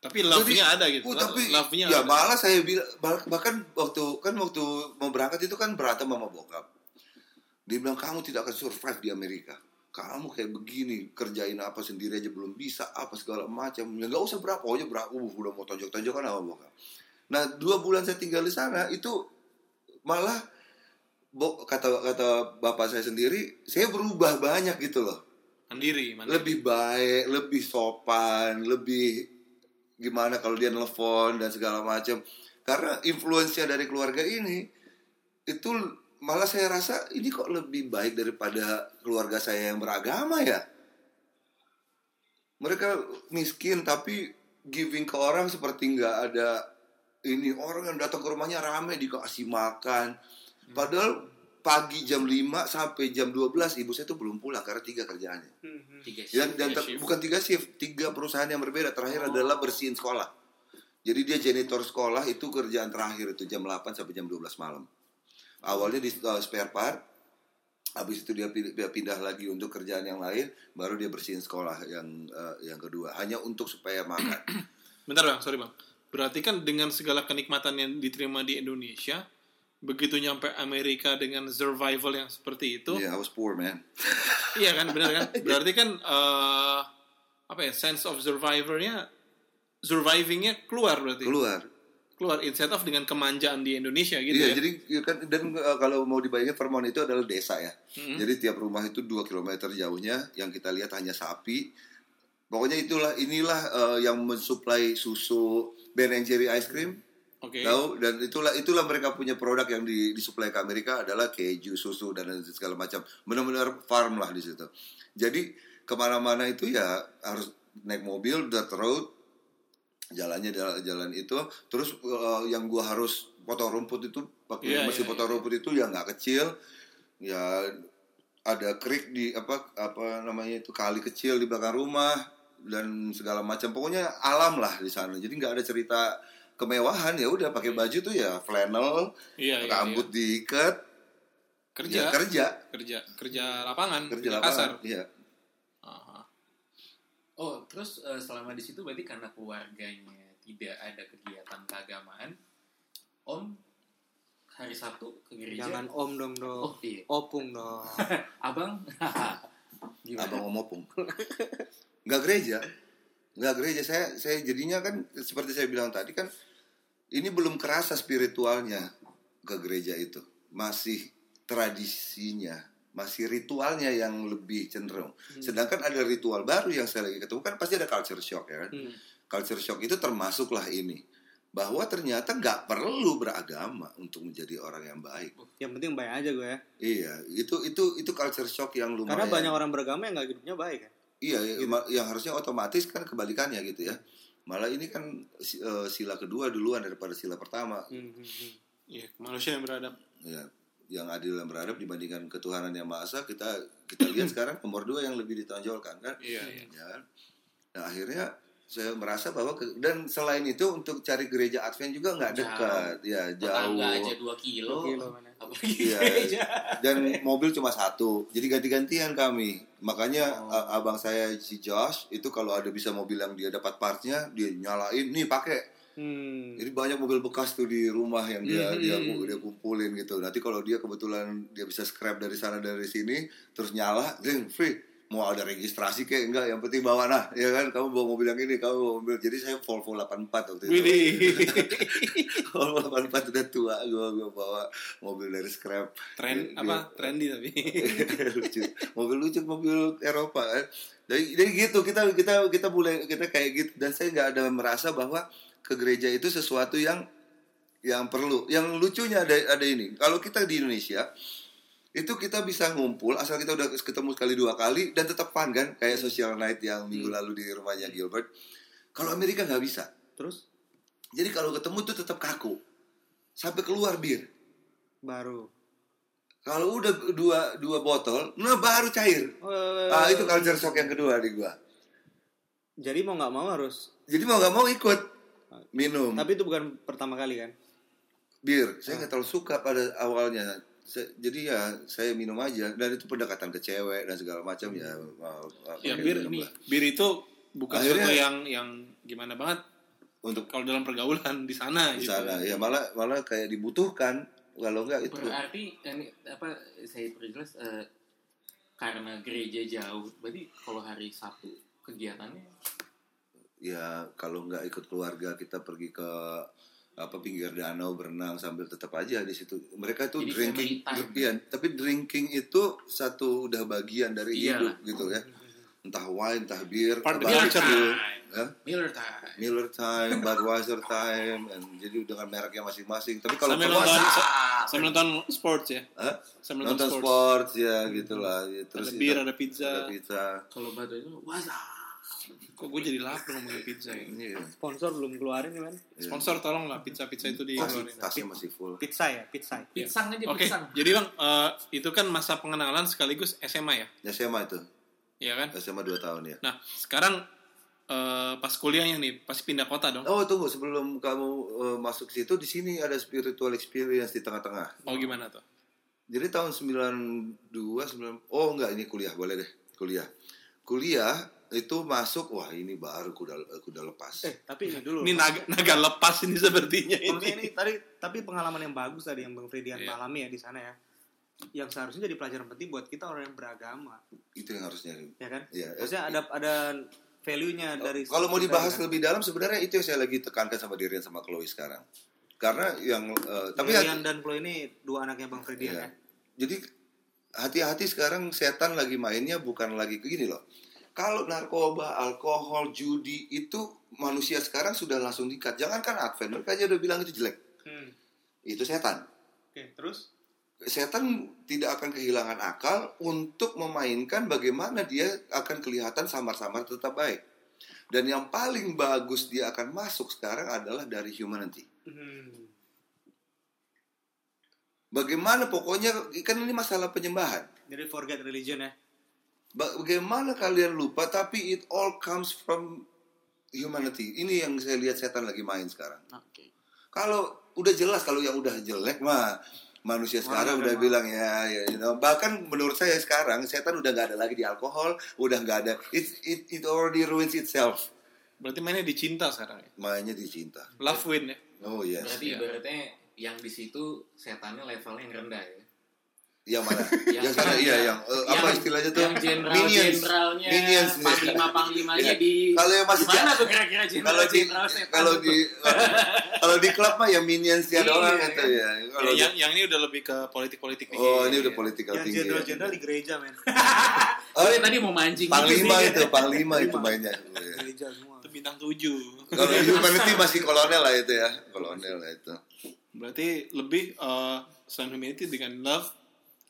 [SPEAKER 1] Tapi love-nya ada gitu.
[SPEAKER 3] Oh, tapi
[SPEAKER 1] love-nya
[SPEAKER 3] ya
[SPEAKER 1] ada.
[SPEAKER 3] malah saya bilang bah- bahkan waktu kan waktu mau berangkat itu kan berantem sama bokap. Dia bilang kamu tidak akan survive di Amerika. Kamu kayak begini kerjain apa sendiri aja belum bisa apa segala macam. Ya nggak usah berapa aja berapa. Uh, udah mau tonjok-tonjokan sama bokap. Nah dua bulan saya tinggal di sana itu malah kata kata bapak saya sendiri saya berubah banyak gitu loh
[SPEAKER 1] Mandiri, mandiri.
[SPEAKER 3] lebih baik, lebih sopan, lebih gimana kalau dia nelfon dan segala macam. Karena influensia dari keluarga ini itu malah saya rasa ini kok lebih baik daripada keluarga saya yang beragama ya. Mereka miskin tapi giving ke orang seperti nggak ada ini orang yang datang ke rumahnya rame dikasih makan. Padahal pagi jam 5 sampai jam 12 ibu saya tuh belum pulang karena tiga kerjaannya.
[SPEAKER 4] Tiga
[SPEAKER 3] Dan,
[SPEAKER 4] shift.
[SPEAKER 3] dan
[SPEAKER 1] Tiga shift.
[SPEAKER 3] bukan tiga shift, tiga perusahaan yang berbeda. Terakhir
[SPEAKER 4] Oh.
[SPEAKER 3] adalah bersihin sekolah. Jadi dia janitor sekolah itu kerjaan terakhir itu jam 8 sampai jam 12 malam. Awalnya di uh, spare part, habis itu dia pindah, dia pindah lagi untuk kerjaan yang lain, baru dia bersihin sekolah yang uh, yang kedua. Hanya untuk supaya makan.
[SPEAKER 1] Bentar bang, sorry bang. Berarti kan dengan segala kenikmatan yang diterima di Indonesia, begitu nyampe Amerika dengan survival yang seperti itu,
[SPEAKER 3] yeah, I was poor man.
[SPEAKER 1] iya kan, benar kan? Berarti kan eh, apa ya, sense of survivornya, survivingnya keluar berarti.
[SPEAKER 3] Keluar.
[SPEAKER 1] Keluar instead of dengan kemanjaan di Indonesia gitu
[SPEAKER 3] iya,
[SPEAKER 1] ya.
[SPEAKER 3] jadi ya kan dan uh, kalau mau dibayangin Vermont itu adalah desa ya.
[SPEAKER 1] Mm-mm.
[SPEAKER 3] Jadi tiap rumah itu 2 km jauhnya yang kita lihat hanya sapi. Pokoknya itulah inilah uh, yang mensuplai susu Ben and Jerry ice cream.
[SPEAKER 1] Oke.
[SPEAKER 3] Tahu dan itulah itulah mereka punya produk yang di, disuplai ke Amerika adalah keju, susu dan segala macam. Benar-benar farm lah di situ. Jadi ke mana-mana itu ya harus naik mobil dirt road jalannya jalan, jalan itu terus uh, yang gua harus potong rumput itu pakai
[SPEAKER 1] Iya,
[SPEAKER 3] mesin
[SPEAKER 1] iya,
[SPEAKER 3] potong rumput itu ya nggak kecil ya ada krik di apa apa namanya itu kali kecil di belakang rumah dan segala macam pokoknya alam lah di sana jadi nggak ada cerita kemewahan ya udah pakai baju tuh ya flannel
[SPEAKER 1] Iya, iya,
[SPEAKER 3] rambut diikat
[SPEAKER 1] Kerja,
[SPEAKER 3] ya kerja
[SPEAKER 1] kerja, kerja lapangan,
[SPEAKER 3] kerja lapangan
[SPEAKER 1] kasar.
[SPEAKER 3] iya
[SPEAKER 1] Aha.
[SPEAKER 4] Oh, terus eh, selama di situ berarti karena keluarganya tidak ada kegiatan keagamaan, Om hari Sabtu ke gereja.
[SPEAKER 2] Jangan om dong
[SPEAKER 4] Oh
[SPEAKER 2] dong.
[SPEAKER 4] iya.
[SPEAKER 2] Opung dong.
[SPEAKER 4] Abang. Gimana?
[SPEAKER 3] abang om opung nggak gereja. Nggak gereja. Saya saya jadinya kan seperti saya bilang tadi kan ini belum kerasa spiritualnya ke gereja itu. Masih tradisinya masih ritualnya yang lebih cenderung. Sedangkan ada ritual baru yang saya lagi ketemu kan pasti ada culture shock ya kan?
[SPEAKER 2] Hmm.
[SPEAKER 3] culture shock itu termasuklah ini bahwa ternyata nggak perlu beragama untuk menjadi orang yang baik.
[SPEAKER 2] Yang penting baik aja gue ya.
[SPEAKER 3] iya itu itu itu culture shock yang lumayan.
[SPEAKER 2] Karena banyak orang beragama yang nggak hidupnya baik kan.
[SPEAKER 3] Iya, ya, ma- yang harusnya otomatis kan kebalikannya gitu ya. Malah ini kan eh, sila kedua duluan daripada sila pertama.
[SPEAKER 2] Hmm, hmm, hmm.
[SPEAKER 1] Iya, manusia yang beradab.
[SPEAKER 3] Ya, yang adil dan beradab dibandingkan ketuhanan yang maha esa kita kita lihat sekarang nomor dua yang lebih ditonjolkan kan.
[SPEAKER 1] Iya, iya.
[SPEAKER 3] Ya kan? Nah akhirnya saya merasa bahwa ke- dan selain itu untuk cari gereja Advent juga nggak dekat ya jauh
[SPEAKER 4] Tetangga aja 2 kilo.
[SPEAKER 2] Dua kilo mana.
[SPEAKER 4] Apalagi
[SPEAKER 3] Iya.
[SPEAKER 4] gereja.
[SPEAKER 3] dan mobil cuma satu jadi ganti-gantian kami makanya
[SPEAKER 2] Oh.
[SPEAKER 3] a- abang saya si Josh itu kalau ada bisa mobil yang dia dapat partnya dia nyalain nih pakai
[SPEAKER 2] Hmm.
[SPEAKER 3] jadi banyak mobil bekas tuh di rumah yang dia
[SPEAKER 1] Mhm.
[SPEAKER 3] dia dia kumpulin gitu nanti kalau dia kebetulan dia bisa scrap dari sana dari sini terus nyala then free mau ada registrasi kayak enggak yang penting bawa nah ya kan? Kamu bawa mobil yang ini kamu bawa mobil. Jadi saya Volvo 84 waktu itu. Volvo 84 udah tua gua gua bawa mobil dari scrap.
[SPEAKER 1] Tren
[SPEAKER 3] Dia-
[SPEAKER 1] apa? Trendy tapi.
[SPEAKER 3] lucu. Mobil lucu mobil Eropa kan jadi, jadi gitu kita kita kita mulai kita kayak gitu. Dan saya nggak ada merasa bahwa ke gereja itu sesuatu yang yang perlu. Yang lucunya ada ada ini. Kalau kita di Indonesia itu kita bisa ngumpul asal kita udah ketemu sekali dua kali dan tetap fun kan kayak social night yang minggu lalu di rumahnya Gilbert kalau Amerika nggak bisa
[SPEAKER 2] Terus
[SPEAKER 3] jadi kalau ketemu tuh tetap kaku sampai keluar bir
[SPEAKER 2] baru.
[SPEAKER 3] kalau udah dua dua botol nah baru cair
[SPEAKER 2] Eh,
[SPEAKER 3] Ah itu culture shock yang kedua di gua.
[SPEAKER 2] Jadi mau nggak mau harus.
[SPEAKER 3] Jadi mau nggak mau ikut minum
[SPEAKER 2] Tapi itu bukan pertama kali kan?
[SPEAKER 3] bir. Saya nggak terlalu suka pada awalnya. Saya- jadi ya saya minum aja dan itu pendekatan ke cewek dan segala macam ya. mau- mau-
[SPEAKER 1] ya
[SPEAKER 3] pakai
[SPEAKER 1] bir
[SPEAKER 4] ini.
[SPEAKER 1] bir itu bukan
[SPEAKER 3] Akhirnya-
[SPEAKER 1] sesuatu yang yang gimana banget
[SPEAKER 3] untuk
[SPEAKER 1] kalau dalam pergaulan di sana
[SPEAKER 3] di
[SPEAKER 1] gitu.
[SPEAKER 3] sana ya malah malah kayak dibutuhkan kalau enggak itu
[SPEAKER 4] Berarti ini apa saya perjelas eh, karena gereja jauh. Berarti kalau hari Sabtu kegiatannya
[SPEAKER 3] ya kalau nggak ikut keluarga kita pergi ke apa pinggir danau berenang sambil tetap aja di situ mereka tuh
[SPEAKER 4] Jadi
[SPEAKER 3] drinking
[SPEAKER 4] time.
[SPEAKER 3] iya tapi drinking itu satu udah bagian dari
[SPEAKER 4] Iya
[SPEAKER 3] hidup gitu ya entah wine entah bir
[SPEAKER 1] culture.
[SPEAKER 3] barbecue, ya.
[SPEAKER 4] Miller time.
[SPEAKER 3] Miller time, Budweiser time, and jadi dengan mereknya masing-masing. Tapi kalau
[SPEAKER 1] Sambil nonton sambil nonton sports ya.
[SPEAKER 3] Hah?
[SPEAKER 1] Sambil
[SPEAKER 3] nonton
[SPEAKER 1] nonton,
[SPEAKER 3] sports ya gitulah. Ya,
[SPEAKER 1] Ada
[SPEAKER 3] itu-
[SPEAKER 1] bir, ada pizza.
[SPEAKER 3] ada pizza.
[SPEAKER 4] Kalau itu wasa.
[SPEAKER 1] Kok gue jadi lapar ngomongin pizza ya.
[SPEAKER 3] Iya.
[SPEAKER 2] Sponsor belum keluarin kan?
[SPEAKER 1] Sponsor tolong lah pizza-pizza itu
[SPEAKER 3] Tasnya,
[SPEAKER 1] dikeluarin.
[SPEAKER 3] tasnya masih full.
[SPEAKER 2] Pizza ya, pizza.
[SPEAKER 4] Pisang aja
[SPEAKER 1] Oke,
[SPEAKER 4] pisang.
[SPEAKER 1] jadi bang eh, itu kan masa pengenalan sekaligus SMA ya,
[SPEAKER 3] Ya SMA itu,
[SPEAKER 1] ya kan?
[SPEAKER 3] SMA 2 tahun ya.
[SPEAKER 1] Nah sekarang eh, pas kuliahnya nih, pasti pindah kota dong.
[SPEAKER 3] Oh tunggu sebelum kamu eh, masuk situ di sini ada spiritual experience di tengah-tengah.
[SPEAKER 1] Oh gimana tuh?
[SPEAKER 3] Jadi tahun 92 9 Oh enggak ini kuliah boleh deh kuliah. Kuliah itu masuk wah ini baru kuda kuda lepas.
[SPEAKER 2] Eh, tapi ini dulu.
[SPEAKER 1] Ini naga, naga lepas ini sepertinya
[SPEAKER 2] Maksudnya
[SPEAKER 1] ini.
[SPEAKER 2] ini tadi tapi pengalaman yang bagus tadi yang Bang Fridian
[SPEAKER 1] Iya.
[SPEAKER 2] alami ya di sana ya. Yang seharusnya jadi pelajaran penting buat kita orang yang beragama,
[SPEAKER 3] Itu yang harusnya.
[SPEAKER 2] ya kan?
[SPEAKER 3] Iya.
[SPEAKER 2] Maksudnya ada ada value-nya dari
[SPEAKER 3] Kalau mau dibahas
[SPEAKER 2] kan?
[SPEAKER 3] lebih dalam sebenarnya itu yang saya lagi tekankan sama Dirian sama Chloe sekarang. Karena yang eh, tapi
[SPEAKER 2] Lilian dan Chloe ini dua anaknya Bang Fridian
[SPEAKER 3] Iya.
[SPEAKER 2] ya.
[SPEAKER 3] Jadi hati-hati sekarang setan lagi mainnya bukan lagi ke gini loh. Kalau narkoba, alkohol, judi itu manusia sekarang sudah langsung dikat. Jangankan Advent, mereka aja udah bilang itu jelek.
[SPEAKER 2] Hmm.
[SPEAKER 3] Itu setan.
[SPEAKER 2] Oke, terus
[SPEAKER 3] Setan tidak akan kehilangan akal untuk memainkan bagaimana dia akan kelihatan samar-samar tetap baik. Dan yang paling bagus dia akan masuk sekarang adalah dari humanity.
[SPEAKER 2] hmm.
[SPEAKER 3] Bagaimana pokoknya kan ini masalah penyembahan.
[SPEAKER 2] jadi forget religion ya.
[SPEAKER 3] Bagaimana kalian lupa tapi it all comes from humanity. Ini yang saya lihat setan lagi main sekarang.
[SPEAKER 2] Oke.
[SPEAKER 3] Kalau udah jelas kalau yang udah jelek mah manusia sekarang
[SPEAKER 2] Mana
[SPEAKER 3] udah bilang ya, ya you know. bahkan menurut saya sekarang setan udah nggak ada lagi di alkohol, udah nggak ada it, it it already ruins itself.
[SPEAKER 1] Berarti mainnya di cinta sekarang ya.
[SPEAKER 3] Mainnya di cinta.
[SPEAKER 1] Love win ya.
[SPEAKER 3] Oh yes.
[SPEAKER 4] Berarti
[SPEAKER 1] Iya.
[SPEAKER 4] ibaratnya yang di situ setannya levelnya yang rendah ya.
[SPEAKER 3] Yang mana?
[SPEAKER 4] Yang-
[SPEAKER 3] yang sana iya yang eh, apa
[SPEAKER 4] Yang-
[SPEAKER 3] istilahnya tuh?
[SPEAKER 4] Yang jenderal
[SPEAKER 3] Minions.
[SPEAKER 4] jenderalnya
[SPEAKER 3] Minions.
[SPEAKER 4] panglima panglimanya
[SPEAKER 3] Iya.
[SPEAKER 4] di
[SPEAKER 3] Kalau yang masih
[SPEAKER 4] mana tuh kira-kira jenderal
[SPEAKER 3] Kalau di kalau di kalau di klub mah ya minionsnya
[SPEAKER 4] Iya,
[SPEAKER 3] doang
[SPEAKER 4] iya.
[SPEAKER 3] gitu ya. Kalau
[SPEAKER 1] Ya, yang yang ini udah lebih ke politik-politik nih.
[SPEAKER 3] Oh ini udah
[SPEAKER 1] Iya.
[SPEAKER 3] political
[SPEAKER 2] Yang
[SPEAKER 3] tinggi. ya.
[SPEAKER 2] jenderal-jenderal di gereja men.
[SPEAKER 3] Oh,
[SPEAKER 4] Gue tadi mau mancing
[SPEAKER 3] Panglima
[SPEAKER 4] gitu
[SPEAKER 3] itu, panglima itu mainnya.
[SPEAKER 2] gereja semua.
[SPEAKER 1] Itu bintang tujuh.
[SPEAKER 3] Kalau humanity masih kolonel lah itu ya, kolonel lah itu.
[SPEAKER 1] Berarti lebih selain humanity dengan love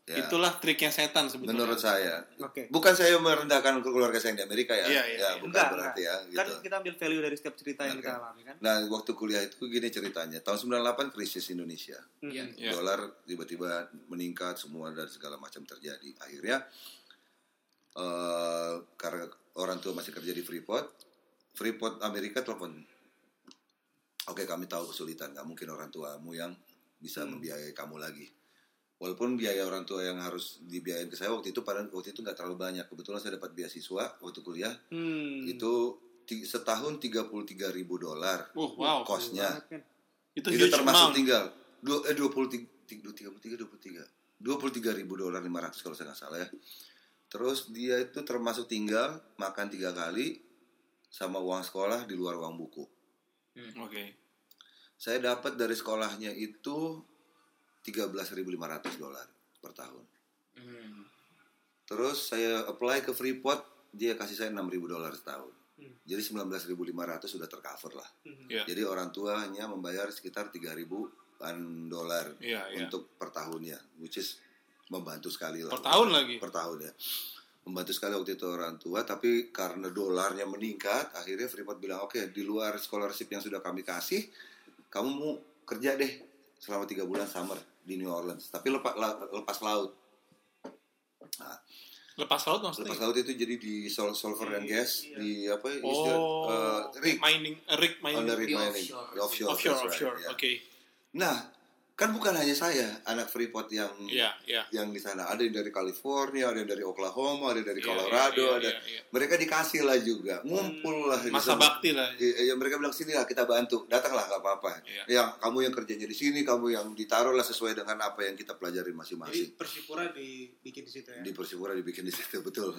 [SPEAKER 3] Ya.
[SPEAKER 1] itulah triknya setan sebetulnya.
[SPEAKER 3] Menurut saya,
[SPEAKER 2] Oke.
[SPEAKER 3] bukan saya merendahkan keluarga saya yang di Amerika ya,
[SPEAKER 1] Iya, iya,
[SPEAKER 3] ya
[SPEAKER 1] iya.
[SPEAKER 3] bukan
[SPEAKER 2] Enggak,
[SPEAKER 3] berarti
[SPEAKER 2] enggak.
[SPEAKER 3] ya,
[SPEAKER 2] Kan
[SPEAKER 3] gitu.
[SPEAKER 2] kita ambil value dari setiap cerita yang kita alami kan.
[SPEAKER 3] Nah, waktu kuliah itu gini ceritanya. Tahun 98 krisis Indonesia.
[SPEAKER 4] Iya.
[SPEAKER 1] Iya.
[SPEAKER 3] Dolar tiba-tiba meningkat semua dan segala macam terjadi. Akhirnya eh karena orang tua masih kerja di Freeport, Freeport Amerika telepon. Oke kami tahu kesulitan, nggak mungkin orang tuamu yang bisa membiayai kamu lagi. Walaupun biaya orang tua yang harus dibiayain ke saya waktu itu pada waktu itu nggak terlalu banyak. Kebetulan saya dapat beasiswa waktu kuliah
[SPEAKER 2] Hmm.
[SPEAKER 3] itu setahun 33 ribu dolar
[SPEAKER 1] Oh, wow.
[SPEAKER 3] kosnya.
[SPEAKER 2] Kan?
[SPEAKER 1] Itu,
[SPEAKER 3] Itu termasuk
[SPEAKER 1] amount.
[SPEAKER 3] tinggal dua eh 23 33 23 23 ribu dolar 500 kalau saya nggak salah ya. Terus dia itu termasuk tinggal makan tiga kali sama uang sekolah di luar uang buku.
[SPEAKER 1] Oke.
[SPEAKER 3] Saya dapat dari sekolahnya itu 13.500 dolar per tahun.
[SPEAKER 4] Hmm.
[SPEAKER 3] Terus saya apply ke Freeport, dia kasih saya 6.000 dolar setahun.
[SPEAKER 2] Hmm.
[SPEAKER 3] Jadi 19.500 sudah tercover lah.
[SPEAKER 2] Hmm.
[SPEAKER 1] Iya.
[SPEAKER 3] Jadi orang tua hanya membayar sekitar 3.000-an dolar
[SPEAKER 1] Iya, iya.
[SPEAKER 3] untuk per tahunnya, which is membantu sekali lah.
[SPEAKER 1] Per tahun lagi.
[SPEAKER 3] Per tahun ya. Membantu sekali waktu itu orang tua, tapi karena dolarnya meningkat, akhirnya Freeport bilang, oke di luar scholarship yang sudah kami kasih, kamu mau kerja deh selama tiga bulan summer di New Orleans, tapi lepas, lepas laut. Nah,
[SPEAKER 1] Lepas laut maksudnya.
[SPEAKER 3] lepas laut itu jadi di sol sulfur and gas,
[SPEAKER 2] Iya.
[SPEAKER 3] di apa?
[SPEAKER 1] Oh,
[SPEAKER 3] istilah, uh, rig,
[SPEAKER 1] mining, eh, rig mining.
[SPEAKER 3] under rig
[SPEAKER 4] Di
[SPEAKER 3] mining,
[SPEAKER 4] offshore.
[SPEAKER 3] Di offshore,
[SPEAKER 1] offshore,
[SPEAKER 3] that's right,
[SPEAKER 1] offshore.
[SPEAKER 3] ya.
[SPEAKER 1] Oke.
[SPEAKER 3] Nah, kan bukan hanya saya anak Freeport yang
[SPEAKER 1] Iya, iya.
[SPEAKER 3] yang di sana ada yang dari California, ada yang dari Oklahoma, ada yang dari
[SPEAKER 1] Iya,
[SPEAKER 3] Colorado,
[SPEAKER 1] iya,
[SPEAKER 3] ada
[SPEAKER 1] iya, iya.
[SPEAKER 3] mereka dikasih lah juga, ngumpul lah. di
[SPEAKER 1] Masa
[SPEAKER 3] sana.
[SPEAKER 1] bakti lah.
[SPEAKER 3] Iya, iya, mereka bilang sini lah kita bantu, datanglah nggak apa-apa.
[SPEAKER 1] Iya.
[SPEAKER 3] Yang kamu yang kerjanya di sini, kamu yang ditaruh lah sesuai dengan apa yang kita pelajari
[SPEAKER 2] Jadi
[SPEAKER 3] masing-masing.
[SPEAKER 2] Persipura dibikin di situ ya.
[SPEAKER 3] Di Persipura dibikin di situ betul.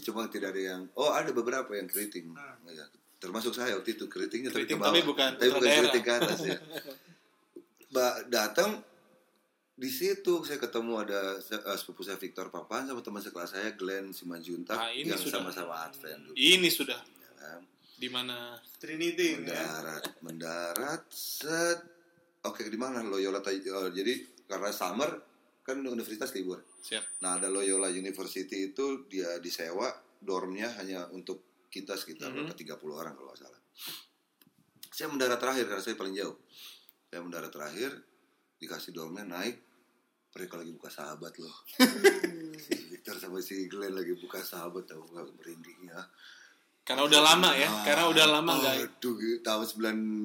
[SPEAKER 3] Cuma tidak ada yang, oh ada beberapa yang keriting,
[SPEAKER 2] Ah.
[SPEAKER 3] Iya. termasuk saya waktu itu keritingnya
[SPEAKER 1] Keriting,
[SPEAKER 3] ke bawah.
[SPEAKER 1] tapi bukan
[SPEAKER 3] tapi bukan keriting ke atas ya. Datang di situ saya ketemu ada eh, sepupu saya Victor Papan sama teman sekelas saya Glenn Simanjuntak
[SPEAKER 1] Nah, ini
[SPEAKER 3] yang
[SPEAKER 1] sudah.
[SPEAKER 3] sama-sama Advent dulu.
[SPEAKER 1] Ini sudah
[SPEAKER 3] ya kan.
[SPEAKER 1] di mana
[SPEAKER 2] Trinity ya.
[SPEAKER 3] mendarat mendarat set oke di mana Loyola eh, jadi karena summer kan universitas libur
[SPEAKER 1] siap.
[SPEAKER 3] nah ada Loyola University itu dia disewa dormnya hanya untuk kita sekitar
[SPEAKER 1] Mhm.
[SPEAKER 3] berapa 30 orang kalau nggak salah saya mendarat terakhir karena saya paling jauh saya mendarat terakhir dikasih dormnya naik mereka lagi buka sahabat loh si Victor sama si Glenn lagi buka sahabat tahu nggak merindingnya
[SPEAKER 1] Karena udah lama ya, karena udah lama nggak
[SPEAKER 3] Aduh, gitu. tahun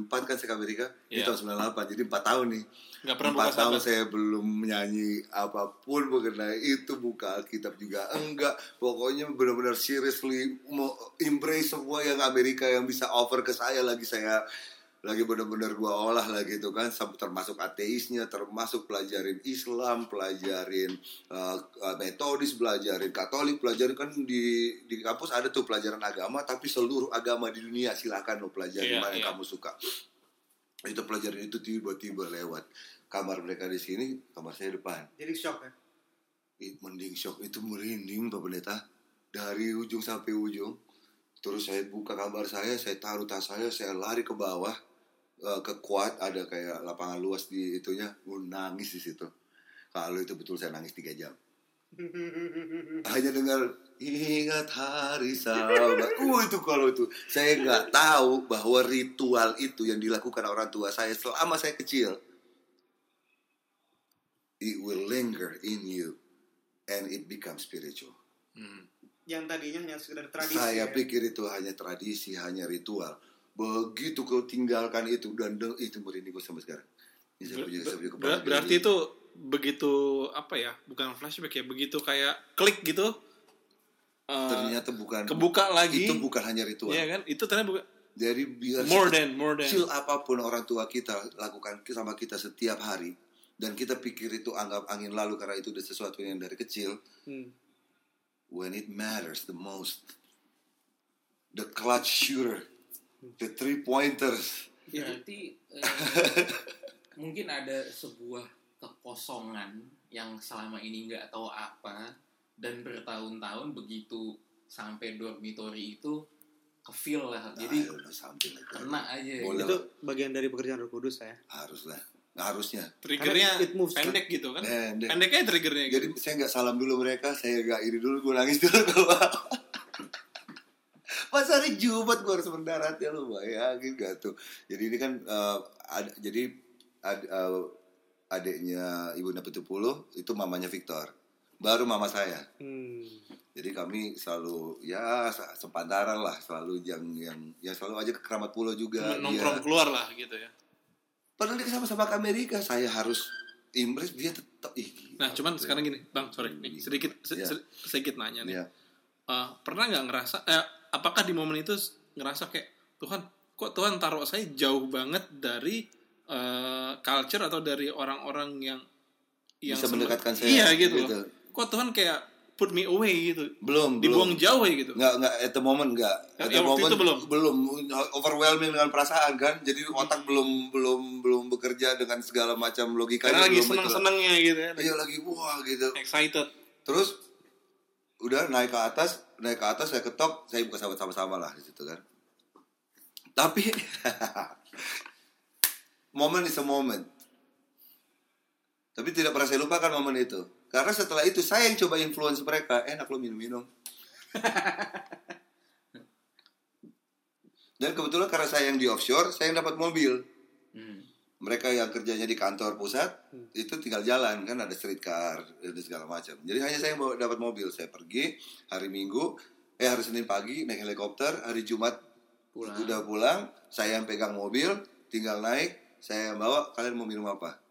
[SPEAKER 3] 94 kan saya ke Amerika. Ini
[SPEAKER 1] Iya.
[SPEAKER 3] tahun 98, jadi 4 tahun nih.
[SPEAKER 1] nggak pernah buka
[SPEAKER 3] 4 tahun
[SPEAKER 1] sahabat.
[SPEAKER 3] saya belum menyanyi apa pun mengenai itu, buka Alkitab juga enggak. Pokoknya benar-benar seriously mau embrace semua yang Amerika yang bisa offer ke saya lagi saya lagi benar-benar gua olah lagi itu kan termasuk ateisnya termasuk pelajarin Islam pelajarin uh, metodis pelajarin Katolik pelajarin kan di di kampus ada tuh pelajaran agama tapi seluruh agama di dunia silakan lo pelajari
[SPEAKER 1] Iya,
[SPEAKER 3] mana yang
[SPEAKER 1] iya.
[SPEAKER 3] kamu suka. Itu pelajaran itu tiba-tiba lewat. Kamar mereka di sini kamar saya depan.
[SPEAKER 2] Jadi shock ya.
[SPEAKER 3] Ih, mending shock. Itu merinding Pak Pendeta. Dari ujung sampai ujung terus saya buka kamar saya saya taruh tas saya saya lari ke bawah eh, ke kuat ada kayak lapangan luas di itunya. Nangis di situ. Kalau itu betul saya nangis tiga jam. Hanya dengar ingat hari sahabat uh itu kalau itu. Saya nggak tahu bahwa ritual itu yang dilakukan orang tua saya selama saya kecil it will linger in you and it becomes spiritual.
[SPEAKER 1] Hmm.
[SPEAKER 2] Yang tadinya hanya sekedar tradisi.
[SPEAKER 3] saya
[SPEAKER 2] ya.
[SPEAKER 3] pikir itu hanya tradisi hanya ritual begitu kau tinggalkan itu dan deng- itu merinding gue sampai sekarang Ini saya punya- saya punya
[SPEAKER 1] Ber- berarti itu begitu apa ya? Bukan flashback ya, begitu kayak klik gitu. eh,
[SPEAKER 3] ternyata bukan
[SPEAKER 1] kebuka lagi.
[SPEAKER 3] itu bukan hanya ritual
[SPEAKER 1] Iya kan? Itu ternyata bukan
[SPEAKER 3] jadi biar
[SPEAKER 1] more than more than.
[SPEAKER 3] apa pun orang tua kita lakukan sama kita setiap hari dan kita pikir itu anggap angin lalu karena itu udah sesuatu yang dari kecil
[SPEAKER 2] Hmm.
[SPEAKER 3] When it matters the most the clutch shooter the three pointers
[SPEAKER 4] Berarti eh, mungkin ada sebuah kekosongan yang selama ini nggak tahu apa dan bertahun-tahun begitu sampai dormitory itu kefeel lah. Jadi
[SPEAKER 3] don't know, like
[SPEAKER 4] kena aja.
[SPEAKER 3] Boleh.
[SPEAKER 2] Itu bagian dari pekerjaan Roh Kudus ya.
[SPEAKER 3] haruslah harusnya
[SPEAKER 1] Triggernya
[SPEAKER 2] Karena it moves,
[SPEAKER 1] pendek gitu kan?
[SPEAKER 3] Pendek.
[SPEAKER 1] Pendeknya triggernya gitu.
[SPEAKER 3] jadi saya nggak salam dulu mereka saya nggak ini dulu gue nangis dulu pas hari Jumat gue harus mendarat ya lu bayangin gak tuh jadi ini kan eh, ada jadi ad, eh, adiknya ibu Napitupulu itu mamanya Victor baru mama saya.
[SPEAKER 2] Hmm.
[SPEAKER 3] Jadi kami selalu ya se- sepantaran lah, selalu yang yang yang selalu aja ke Keramat Pulau juga.
[SPEAKER 1] nongkrong
[SPEAKER 3] Dia-
[SPEAKER 1] keluar lah gitu ya
[SPEAKER 3] Padahal dia sama-sama ke Amerika, saya harus impress dia tetap ih. gila.
[SPEAKER 1] nah cuman sekarang gini bang sorry nih sedikit se-
[SPEAKER 3] Iya.
[SPEAKER 1] se- sedikit nanya nih
[SPEAKER 3] ya.
[SPEAKER 1] Eh, pernah nggak ngerasa eh, apakah di momen itu ngerasa kayak Tuhan kok Tuhan taruh saya jauh banget dari eh, culture atau dari orang-orang yang yang
[SPEAKER 3] Bisa mendekatkan saya,
[SPEAKER 1] iya gitu,
[SPEAKER 3] gitu.
[SPEAKER 1] loh kok Tuhan kayak put me away gitu
[SPEAKER 3] Belum,
[SPEAKER 1] dibuang
[SPEAKER 3] belum.
[SPEAKER 1] jauh ya gitu
[SPEAKER 3] Nggak, nggak, at the moment nggak. At
[SPEAKER 1] Ya,
[SPEAKER 3] the
[SPEAKER 1] waktu
[SPEAKER 3] moment
[SPEAKER 1] itu belum?
[SPEAKER 3] Belum, overwhelming dengan perasaan kan. Jadi otak belum belum belum bekerja dengan segala macam logika.
[SPEAKER 1] karena lagi seneng-senengnya gitu ya
[SPEAKER 3] Iya lagi wah gitu.
[SPEAKER 1] excited
[SPEAKER 3] Terus udah naik ke atas, naik ke atas saya ketok, saya buka sahabat sama-sama lah di situ kan. Tapi momen is a moment. Tapi tidak pernah saya lupakan momen itu. Karena setelah itu saya yang coba influence mereka, enak lo minum-minum. Dan kebetulan karena saya yang di offshore, saya yang dapat mobil.
[SPEAKER 4] Hmm.
[SPEAKER 3] Mereka yang kerjanya di kantor pusat itu tinggal jalan kan ada streetcar dan segala macam. Jadi hanya saya yang dapat mobil. Saya pergi hari Minggu, eh hari Senin pagi naik helikopter, hari Jumat
[SPEAKER 4] Pulang.
[SPEAKER 3] udah pulang, saya yang pegang mobil, tinggal naik, saya yang bawa. Kalian mau minum apa?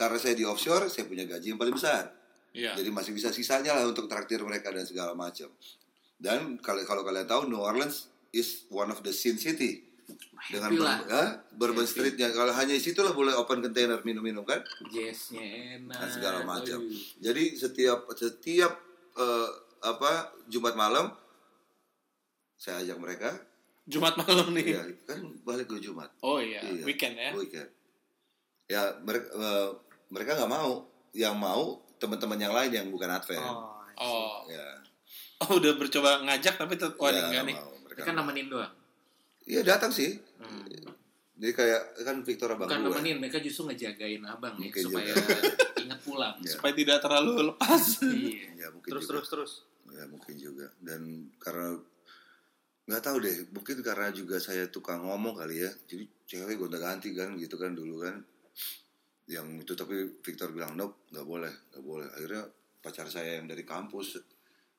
[SPEAKER 3] Karena saya di offshore, saya punya gaji yang paling besar.
[SPEAKER 1] Iya.
[SPEAKER 3] Jadi masih bisa sisanya lah untuk traktir mereka dan segala macam. Dan kalau kalau kalian tahu New Orleans is one of the sin city dengan ber- ya, Bourbon
[SPEAKER 4] Happy.
[SPEAKER 3] Streetnya. Kalau hanya di situ lah boleh open container minum-minum kan
[SPEAKER 4] Jazznya enak.
[SPEAKER 3] dan segala macam. Jadi setiap setiap eh, apa Jumat malam saya ajak mereka,
[SPEAKER 1] Jumat malam nih
[SPEAKER 3] ya kan balik ke Jumat.
[SPEAKER 1] oh iya,
[SPEAKER 3] Iya,
[SPEAKER 1] weekend ya
[SPEAKER 3] Weekend. Ya mereka mereka nggak mau, yang mau teman-teman yang lain yang bukan Advent.
[SPEAKER 2] Oh.
[SPEAKER 1] oh
[SPEAKER 3] Ya.
[SPEAKER 1] oh udah bercoba ngajak tapi tetap wah
[SPEAKER 3] ya,
[SPEAKER 1] enggak
[SPEAKER 3] nggak
[SPEAKER 1] nih
[SPEAKER 3] mau. Mereka
[SPEAKER 4] kan nemenin doang.
[SPEAKER 3] Iya datang sih.
[SPEAKER 4] Hmm.
[SPEAKER 3] Jadi kayak kan Victor abang
[SPEAKER 4] Bukan
[SPEAKER 3] gue.
[SPEAKER 4] nemenin, mereka justru ngejagain abang nih
[SPEAKER 3] Mungkin
[SPEAKER 4] supaya ingat pulang.
[SPEAKER 3] Ya.
[SPEAKER 1] supaya tidak terlalu lepas
[SPEAKER 4] Iya.
[SPEAKER 3] Ya mungkin
[SPEAKER 2] Terus
[SPEAKER 3] juga.
[SPEAKER 2] terus terus.
[SPEAKER 3] Ya mungkin juga. Dan karena nggak tahu deh, mungkin karena juga saya tukang ngomong kali ya. Jadi cewek gonta ganti kan gitu kan dulu kan. Yang itu tapi Victor bilang nope nggak boleh nggak boleh. Akhirnya pacar saya yang dari kampus,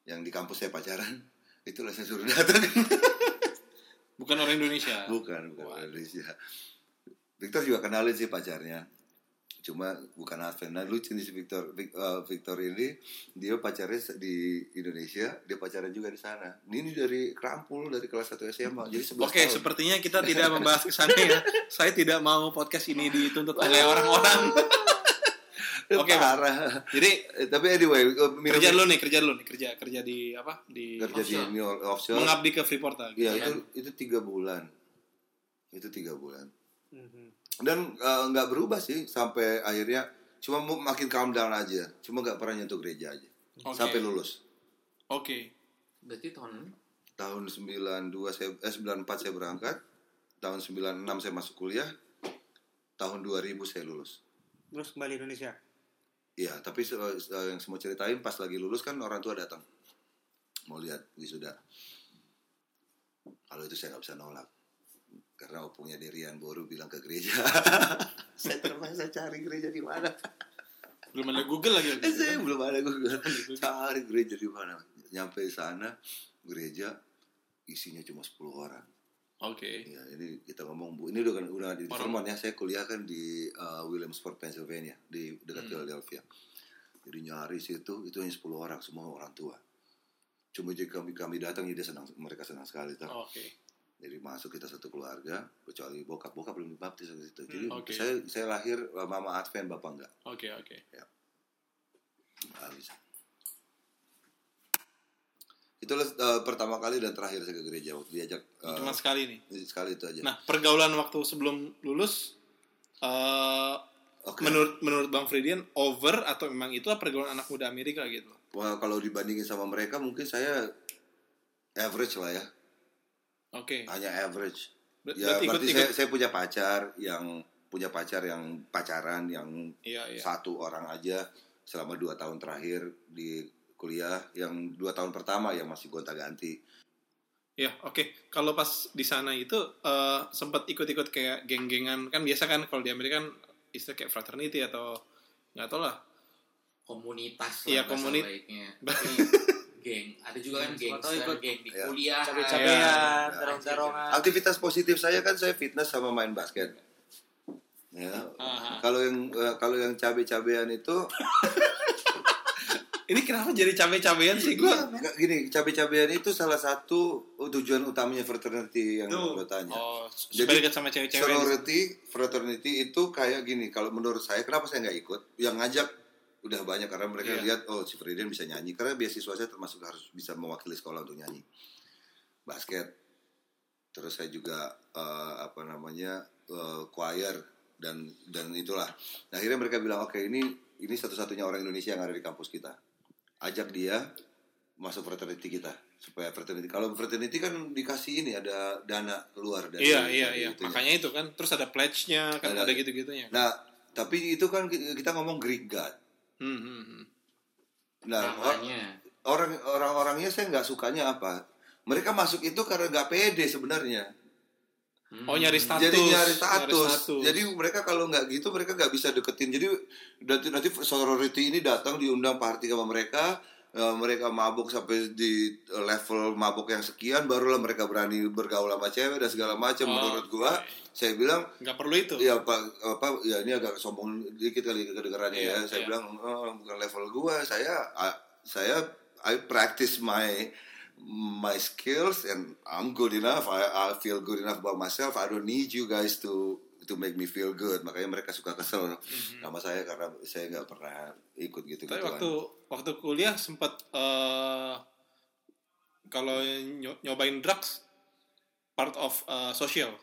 [SPEAKER 3] yang di kampus saya pacaran, itulah saya suruh datang.
[SPEAKER 1] bukan orang Indonesia
[SPEAKER 3] bukan bukan
[SPEAKER 1] Wah.
[SPEAKER 3] Indonesia. Victor juga kenalin sih pacarnya. Cuma bukan Advent. Nah lucu nih si Victor. Vic- eh, Victor ini dia pacarnya di Indonesia, dia pacaran juga di sana. Ini dari Krampul dari kelas 1 SMA. Jadi 11
[SPEAKER 1] Oke,
[SPEAKER 3] tahun.
[SPEAKER 1] sepertinya kita tidak membahas ke sana ya. Saya tidak mau podcast ini dituntut oleh orang-orang. Oke,
[SPEAKER 3] parah.
[SPEAKER 1] Jadi
[SPEAKER 3] Eh, tapi anyway, eh, minum-
[SPEAKER 1] kerja dulu nih, kerja dulu nih, kerja kerja di apa? Di
[SPEAKER 3] kerja di
[SPEAKER 4] offshore.
[SPEAKER 3] New York offshore.
[SPEAKER 1] mengabdi ke Freeport gitu
[SPEAKER 3] Iya,
[SPEAKER 1] ya.
[SPEAKER 3] itu itu tiga bulan. Itu tiga bulan.
[SPEAKER 2] Mhm.
[SPEAKER 3] Dan eh, nggak berubah sih sampai akhirnya cuma makin calm down aja. Cuma nggak pernah nyentuh gereja aja.
[SPEAKER 1] Oke.
[SPEAKER 3] Sampai lulus.
[SPEAKER 1] Oke.
[SPEAKER 4] Berarti tahun
[SPEAKER 3] tahun 92 saya eh 94 saya berangkat tahun 96 saya masuk kuliah tahun 2000 saya lulus
[SPEAKER 2] Terus kembali Indonesia.
[SPEAKER 3] iya tapi se- eh, yang semua ceritain pas lagi lulus kan orang tua datang mau lihat wisuda kalau itu saya nggak bisa nolak karena opungnya Derian Boru bilang ke gereja saya terpaksa cari gereja di mana
[SPEAKER 1] Belum ada Google lagi.
[SPEAKER 3] Eh, saya belum ada gue cari gereja di mana nyampe sana gereja isinya cuma 10 orang
[SPEAKER 1] Oke.
[SPEAKER 3] Ya, ini kita ngomong bu, ini udah kan udah di Vermont ya. Saya kuliah kan di uh, Williamsport, Pennsylvania, di dekat
[SPEAKER 1] Hmm.
[SPEAKER 3] Philadelphia. Jadi nyari situ itu hanya 10 orang, semua orang tua. Cuma jika kami kami datang, ya dia senang, mereka senang sekali. Kan?
[SPEAKER 1] Oke.
[SPEAKER 3] Jadi masuk kita satu keluarga, kecuali bokap, bokap belum dibaptis waktu itu. Jadi
[SPEAKER 1] Hmm, oke.
[SPEAKER 3] saya saya lahir uh, mama Advent, bapak enggak.
[SPEAKER 1] Oke, oke.
[SPEAKER 3] Nggak bisa. Itulah uh, pertama kali dan terakhir saya ke gereja waktu diajak. uh,
[SPEAKER 1] Cuma sekali nih.
[SPEAKER 3] sekali itu aja.
[SPEAKER 1] Nah, pergaulan waktu sebelum lulus eh
[SPEAKER 3] Oke.
[SPEAKER 1] menurut menurut Bang Fridian over atau memang itu pergaulan anak muda Amerika gitu?
[SPEAKER 3] Wah, kalau dibandingin sama mereka mungkin saya average lah ya.
[SPEAKER 1] Oke.
[SPEAKER 3] Hanya average.
[SPEAKER 1] Ber-
[SPEAKER 3] Ya,
[SPEAKER 1] berarti ikut
[SPEAKER 3] berarti
[SPEAKER 1] ikut.
[SPEAKER 3] saya, saya punya pacar yang punya pacar yang pacaran yang
[SPEAKER 1] Iya, iya.
[SPEAKER 3] satu orang aja selama dua tahun terakhir di kuliah, yang dua tahun pertama yang masih gonta-ganti.
[SPEAKER 1] Ya, oke. Kalau pas di sana itu eh, sempat ikut-ikut kayak geng-gengan kan biasa kan kalau di Amerika kan istilah kayak fraternity atau nggak tau lah
[SPEAKER 4] komunitas
[SPEAKER 1] Iya,
[SPEAKER 4] lah bahasa
[SPEAKER 1] komunit-
[SPEAKER 4] baiknya. Tapi geng, ada juga kan geng,
[SPEAKER 2] Atau ikut
[SPEAKER 4] geng di
[SPEAKER 3] ya.
[SPEAKER 4] kuliah.
[SPEAKER 2] Cabe-cabean,
[SPEAKER 3] Ya.
[SPEAKER 2] terong-terongan.
[SPEAKER 3] Aktivitas positif saya kan saya fitness sama main basket. Ya. Kalau yang eh, kalau yang cabe-cabean itu
[SPEAKER 1] Ini kenapa jadi cabe-cabean sih gue?
[SPEAKER 3] Nggak, gini, cabe-cabean itu salah satu tujuan utamanya fraternity yang lo tanya.
[SPEAKER 1] Oh,
[SPEAKER 3] Jadi,
[SPEAKER 1] dekat sama cewek-cewek.
[SPEAKER 3] Sorority, fraternity itu kayak gini. Kalau menurut saya, kenapa saya nggak ikut? Yang ngajak udah banyak karena mereka
[SPEAKER 1] Iya.
[SPEAKER 3] lihat oh si Friden bisa nyanyi. Karena beasiswa saya termasuk harus bisa mewakili sekolah untuk nyanyi. Basket. Terus saya juga eh, apa namanya eh, choir dan dan itulah. Nah, akhirnya mereka bilang oke ini ini satu-satunya orang Indonesia yang ada di kampus kita. Ajak dia masuk fraternity kita supaya fraternity kalau fraternity kan dikasih ini ada dana keluar dari
[SPEAKER 1] Iya, iya, iya.
[SPEAKER 3] itunya.
[SPEAKER 1] Makanya itu kan. Terus ada pledge-nya, kan
[SPEAKER 3] Ada-
[SPEAKER 1] ada gitu-gitunya.
[SPEAKER 3] Nah, tapi itu kan kita ngomong Greek God.
[SPEAKER 1] Hmm, hmm, hmm.
[SPEAKER 3] Nah,
[SPEAKER 4] Namanya.
[SPEAKER 3] orang orang-orangnya saya nggak sukanya apa? Mereka masuk itu karena nggak pede sebenarnya.
[SPEAKER 4] Hmm.
[SPEAKER 1] Oh, nyari status.
[SPEAKER 3] Jadi nyari status.
[SPEAKER 1] status.
[SPEAKER 3] Jadi mereka kalau nggak gitu mereka nggak bisa deketin. Jadi nanti nanti sorority ini datang diundang party sama mereka. Eh, mereka mabuk sampai di level mabuk yang sekian barulah mereka berani bergaul sama cewek dan segala macam
[SPEAKER 1] Oh,
[SPEAKER 3] menurut gua
[SPEAKER 1] oke.
[SPEAKER 3] saya bilang
[SPEAKER 1] nggak perlu itu.
[SPEAKER 3] Ya pak apa ya ini agak sombong dikit kali kedengarannya
[SPEAKER 1] Iya,
[SPEAKER 3] ya. Saya
[SPEAKER 1] iya.
[SPEAKER 3] bilang oh, bukan level gua. Saya I- saya I practice my my skills and I'm good enough. I, I feel good enough about myself. I don't need you guys to to make me feel good. Makanya mereka suka kesel sama saya karena saya nggak pernah ikut gitu
[SPEAKER 1] Tapi
[SPEAKER 3] gitu
[SPEAKER 1] waktu waktu kuliah sempat eh, kalau nyo- nyobain drugs part of eh, social.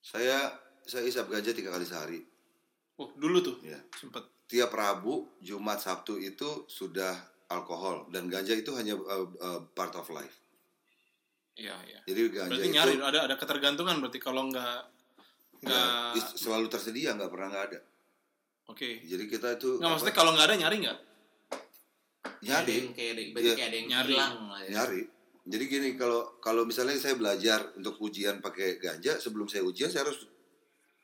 [SPEAKER 3] Saya saya isap ganja tiga kali sehari.
[SPEAKER 1] Oh, dulu tuh
[SPEAKER 3] Ya.
[SPEAKER 1] sempat.
[SPEAKER 3] Tiap Rabu, Jumat, Sabtu itu sudah alkohol dan ganja itu hanya uh, uh, part of life.
[SPEAKER 1] Iya, iya.
[SPEAKER 3] Jadi ganja
[SPEAKER 1] Berarti
[SPEAKER 3] itu
[SPEAKER 1] nyari ada ada ketergantungan berarti kalau nggak nggak
[SPEAKER 3] Ya, is- selalu tersedia nggak pernah nggak ada
[SPEAKER 1] oke.
[SPEAKER 3] jadi kita itu
[SPEAKER 1] Nggak
[SPEAKER 3] apa,
[SPEAKER 1] maksudnya kalau nggak ada nyari nggak?
[SPEAKER 3] Nyari
[SPEAKER 4] kayak ada,
[SPEAKER 3] Iya.
[SPEAKER 4] kayak ada yang
[SPEAKER 1] Nyari.
[SPEAKER 4] hilang lah ya.
[SPEAKER 3] nyari jadi gini kalau kalau misalnya saya belajar untuk ujian pakai ganja sebelum saya ujian saya harus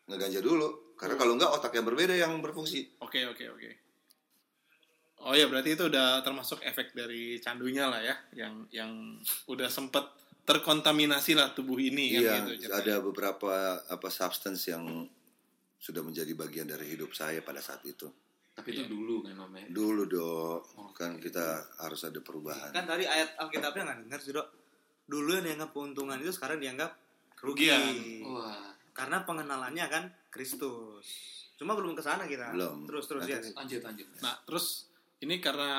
[SPEAKER 3] ngeganja dulu karena
[SPEAKER 1] Hmm.
[SPEAKER 3] kalau nggak otak yang berbeda yang berfungsi
[SPEAKER 1] Oke, oke, oke. Oh ya, berarti itu udah termasuk efek dari candunya lah ya, yang yang udah sempet terkontaminasi lah tubuh ini kan
[SPEAKER 3] iya
[SPEAKER 1] gitu. ceritanya.
[SPEAKER 3] ada beberapa apa substance yang sudah menjadi bagian dari hidup saya pada saat itu
[SPEAKER 4] Tapi
[SPEAKER 1] Iya.
[SPEAKER 4] itu dulu kan Om ya.
[SPEAKER 3] dulu dok kan kita harus ada perubahan
[SPEAKER 2] Kan tadi ayat Alkitabnya nggak dengar sih dok. Dulu yang dianggap keuntungan itu sekarang dianggap rugi.
[SPEAKER 1] Kerugian.
[SPEAKER 4] Wah,
[SPEAKER 2] Karena pengenalannya kan Kristus. Cuma belum ke sana kita.
[SPEAKER 3] Belum.
[SPEAKER 2] Terus terus
[SPEAKER 3] Nanti-
[SPEAKER 2] ya.
[SPEAKER 4] lanjut lanjut.
[SPEAKER 1] Nah, terus ini karena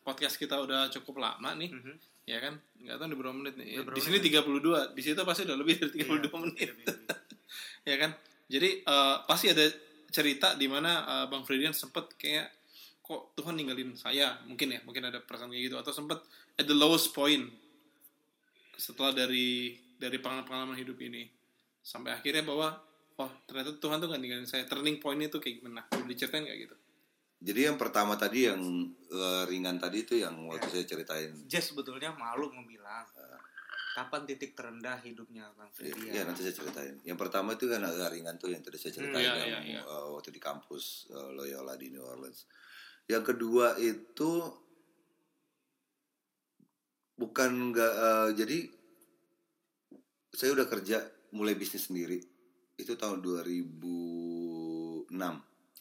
[SPEAKER 1] podcast kita udah cukup lama nih,
[SPEAKER 2] Mhm.
[SPEAKER 1] Ya kan? Nggak tahu di berapa menit nih.
[SPEAKER 2] Berapa
[SPEAKER 1] Di sini 32, di situ pasti udah lebih dari 32
[SPEAKER 2] Iya.
[SPEAKER 1] menit. ya kan? Jadi eh, pasti ada cerita di mana eh, Bang Fredian sempet kayak kok Tuhan ninggalin saya, mungkin ya, mungkin ada perasaan kayak gitu atau sempet at the lowest point setelah dari dari pengalaman hidup ini sampai akhirnya bahwa oh ternyata Tuhan tuh gak ninggalin saya turning point itu kayak gimana diceritain kayak gitu
[SPEAKER 3] jadi yang pertama tadi yang eh, ringan tadi itu yang waktu saya ceritain
[SPEAKER 2] Jess sebetulnya malu mau bilang. Kapan titik terendah hidupnya Bang
[SPEAKER 3] Iya,
[SPEAKER 2] Fredian?
[SPEAKER 3] iya, nanti saya ceritain. Yang pertama itu kan agak ringan tuh yang tadi saya ceritain
[SPEAKER 1] iya,
[SPEAKER 3] yang
[SPEAKER 1] iya, iya.
[SPEAKER 3] eh, waktu di kampus eh, Loyola di New Orleans. Yang kedua itu bukan nggak eh, jadi saya udah kerja mulai bisnis sendiri itu tahun 2006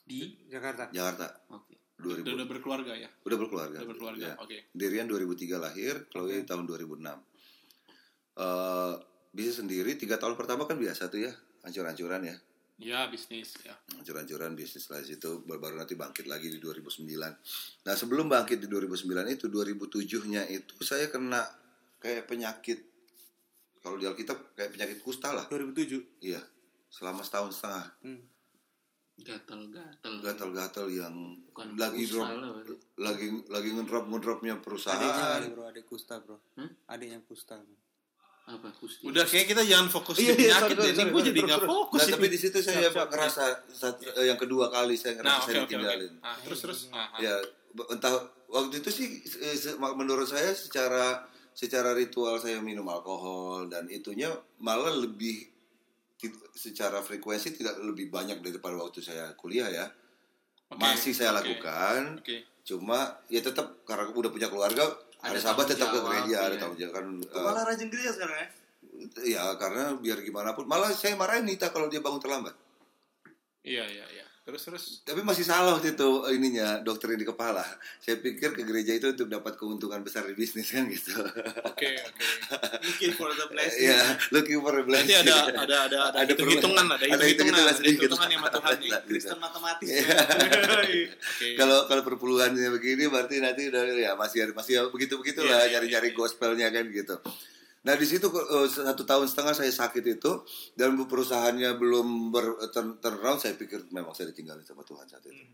[SPEAKER 4] Di
[SPEAKER 2] Jakarta.
[SPEAKER 3] Jakarta
[SPEAKER 4] Oke.
[SPEAKER 3] 2000
[SPEAKER 1] udah, udah berkeluarga ya
[SPEAKER 3] udah berkeluarga
[SPEAKER 1] udah berkeluarga
[SPEAKER 3] Ya.
[SPEAKER 1] oke
[SPEAKER 3] Dirian 2003 lahir, Chloe tahun 2006. Eh bisnis sendiri tiga tahun pertama kan biasa tuh ya, hancur-hancuran ya,
[SPEAKER 1] ya bisnis ya
[SPEAKER 3] hancur-hancuran bisnis lah itu baru, baru nanti bangkit lagi di 2009. Nah sebelum bangkit di 2009 itu 2007-nya itu saya kena kayak penyakit kalau di Alkitab kayak penyakit kusta lah,
[SPEAKER 2] 2007.
[SPEAKER 3] iya selama setahun setengah
[SPEAKER 2] Hmm.
[SPEAKER 4] Gatal-gatal.
[SPEAKER 3] gatal-gatal yang
[SPEAKER 4] Bukan
[SPEAKER 3] lagi
[SPEAKER 4] kusta
[SPEAKER 3] drop lagi lagi ngedrop ngedropnya
[SPEAKER 2] Adiknya
[SPEAKER 3] perusahaan
[SPEAKER 2] kali bro, adik Kusta bro.
[SPEAKER 4] Hmm?
[SPEAKER 2] Adiknya Kusta.
[SPEAKER 4] Apa kusti?
[SPEAKER 1] udah kayak kita jangan fokus
[SPEAKER 2] Iya,
[SPEAKER 1] di
[SPEAKER 2] iya,
[SPEAKER 1] penyakit
[SPEAKER 2] sorry,
[SPEAKER 1] ini gue jadi nggak fokus
[SPEAKER 3] Nah, tapi di situ saya
[SPEAKER 2] Siap, siap,
[SPEAKER 3] ngerasa saat- eh, yang kedua kali saya ngerasa
[SPEAKER 1] nah oke
[SPEAKER 3] saya ditinggalin.
[SPEAKER 1] Ah, terus terus Ah, ah.
[SPEAKER 3] Ya, entah waktu itu sih eh, menurut saya secara secara ritual saya minum alkohol dan itunya malah lebih secara frekuensi tidak lebih banyak daripada waktu saya kuliah ya.
[SPEAKER 1] Oke,
[SPEAKER 3] masih saya lakukan.
[SPEAKER 1] Oke.
[SPEAKER 3] Cuma ya tetap karena udah punya keluarga,
[SPEAKER 4] Ada
[SPEAKER 3] ada sahabat tetap ke gereja, ada
[SPEAKER 4] iya.
[SPEAKER 3] tanggung jawab kan. eh,
[SPEAKER 2] Malah rajin gereja sekarang ya.
[SPEAKER 3] ya karena biar gimana pun, malah saya marahin Nita kalau dia bangun terlambat.
[SPEAKER 1] Iya, iya, iya. Terus terus.
[SPEAKER 3] Tapi masih salah waktu itu ininya doktrin di kepala. Saya pikir ke gereja itu untuk dapat keuntungan besar di bisnis kan gitu.
[SPEAKER 1] Oke, oke.
[SPEAKER 2] Looking for the blessing.
[SPEAKER 3] Iya, looking for a
[SPEAKER 1] Berarti
[SPEAKER 3] blessing.
[SPEAKER 1] ada ada ada ada,
[SPEAKER 3] Ada
[SPEAKER 1] ada
[SPEAKER 3] ada
[SPEAKER 1] hitung-hitungan, ada
[SPEAKER 3] hitung-hitungan
[SPEAKER 1] hitung-hitungan yang
[SPEAKER 3] sedikit.
[SPEAKER 1] sama Tuhan nih.
[SPEAKER 2] Kristen matematis.
[SPEAKER 3] Iya.
[SPEAKER 1] Oke.
[SPEAKER 3] Kalau kalau perpuluhannya begini berarti nanti udah ya masih masih begitu begitulah
[SPEAKER 1] Iya, iya,
[SPEAKER 3] cari-cari
[SPEAKER 1] iya.
[SPEAKER 3] gospelnya kan gitu. Nah di situ eh, satu tahun setengah saya sakit itu dan perusahaannya belum ber turn, turn around, saya pikir memang saya ditinggalin sama Tuhan saat itu.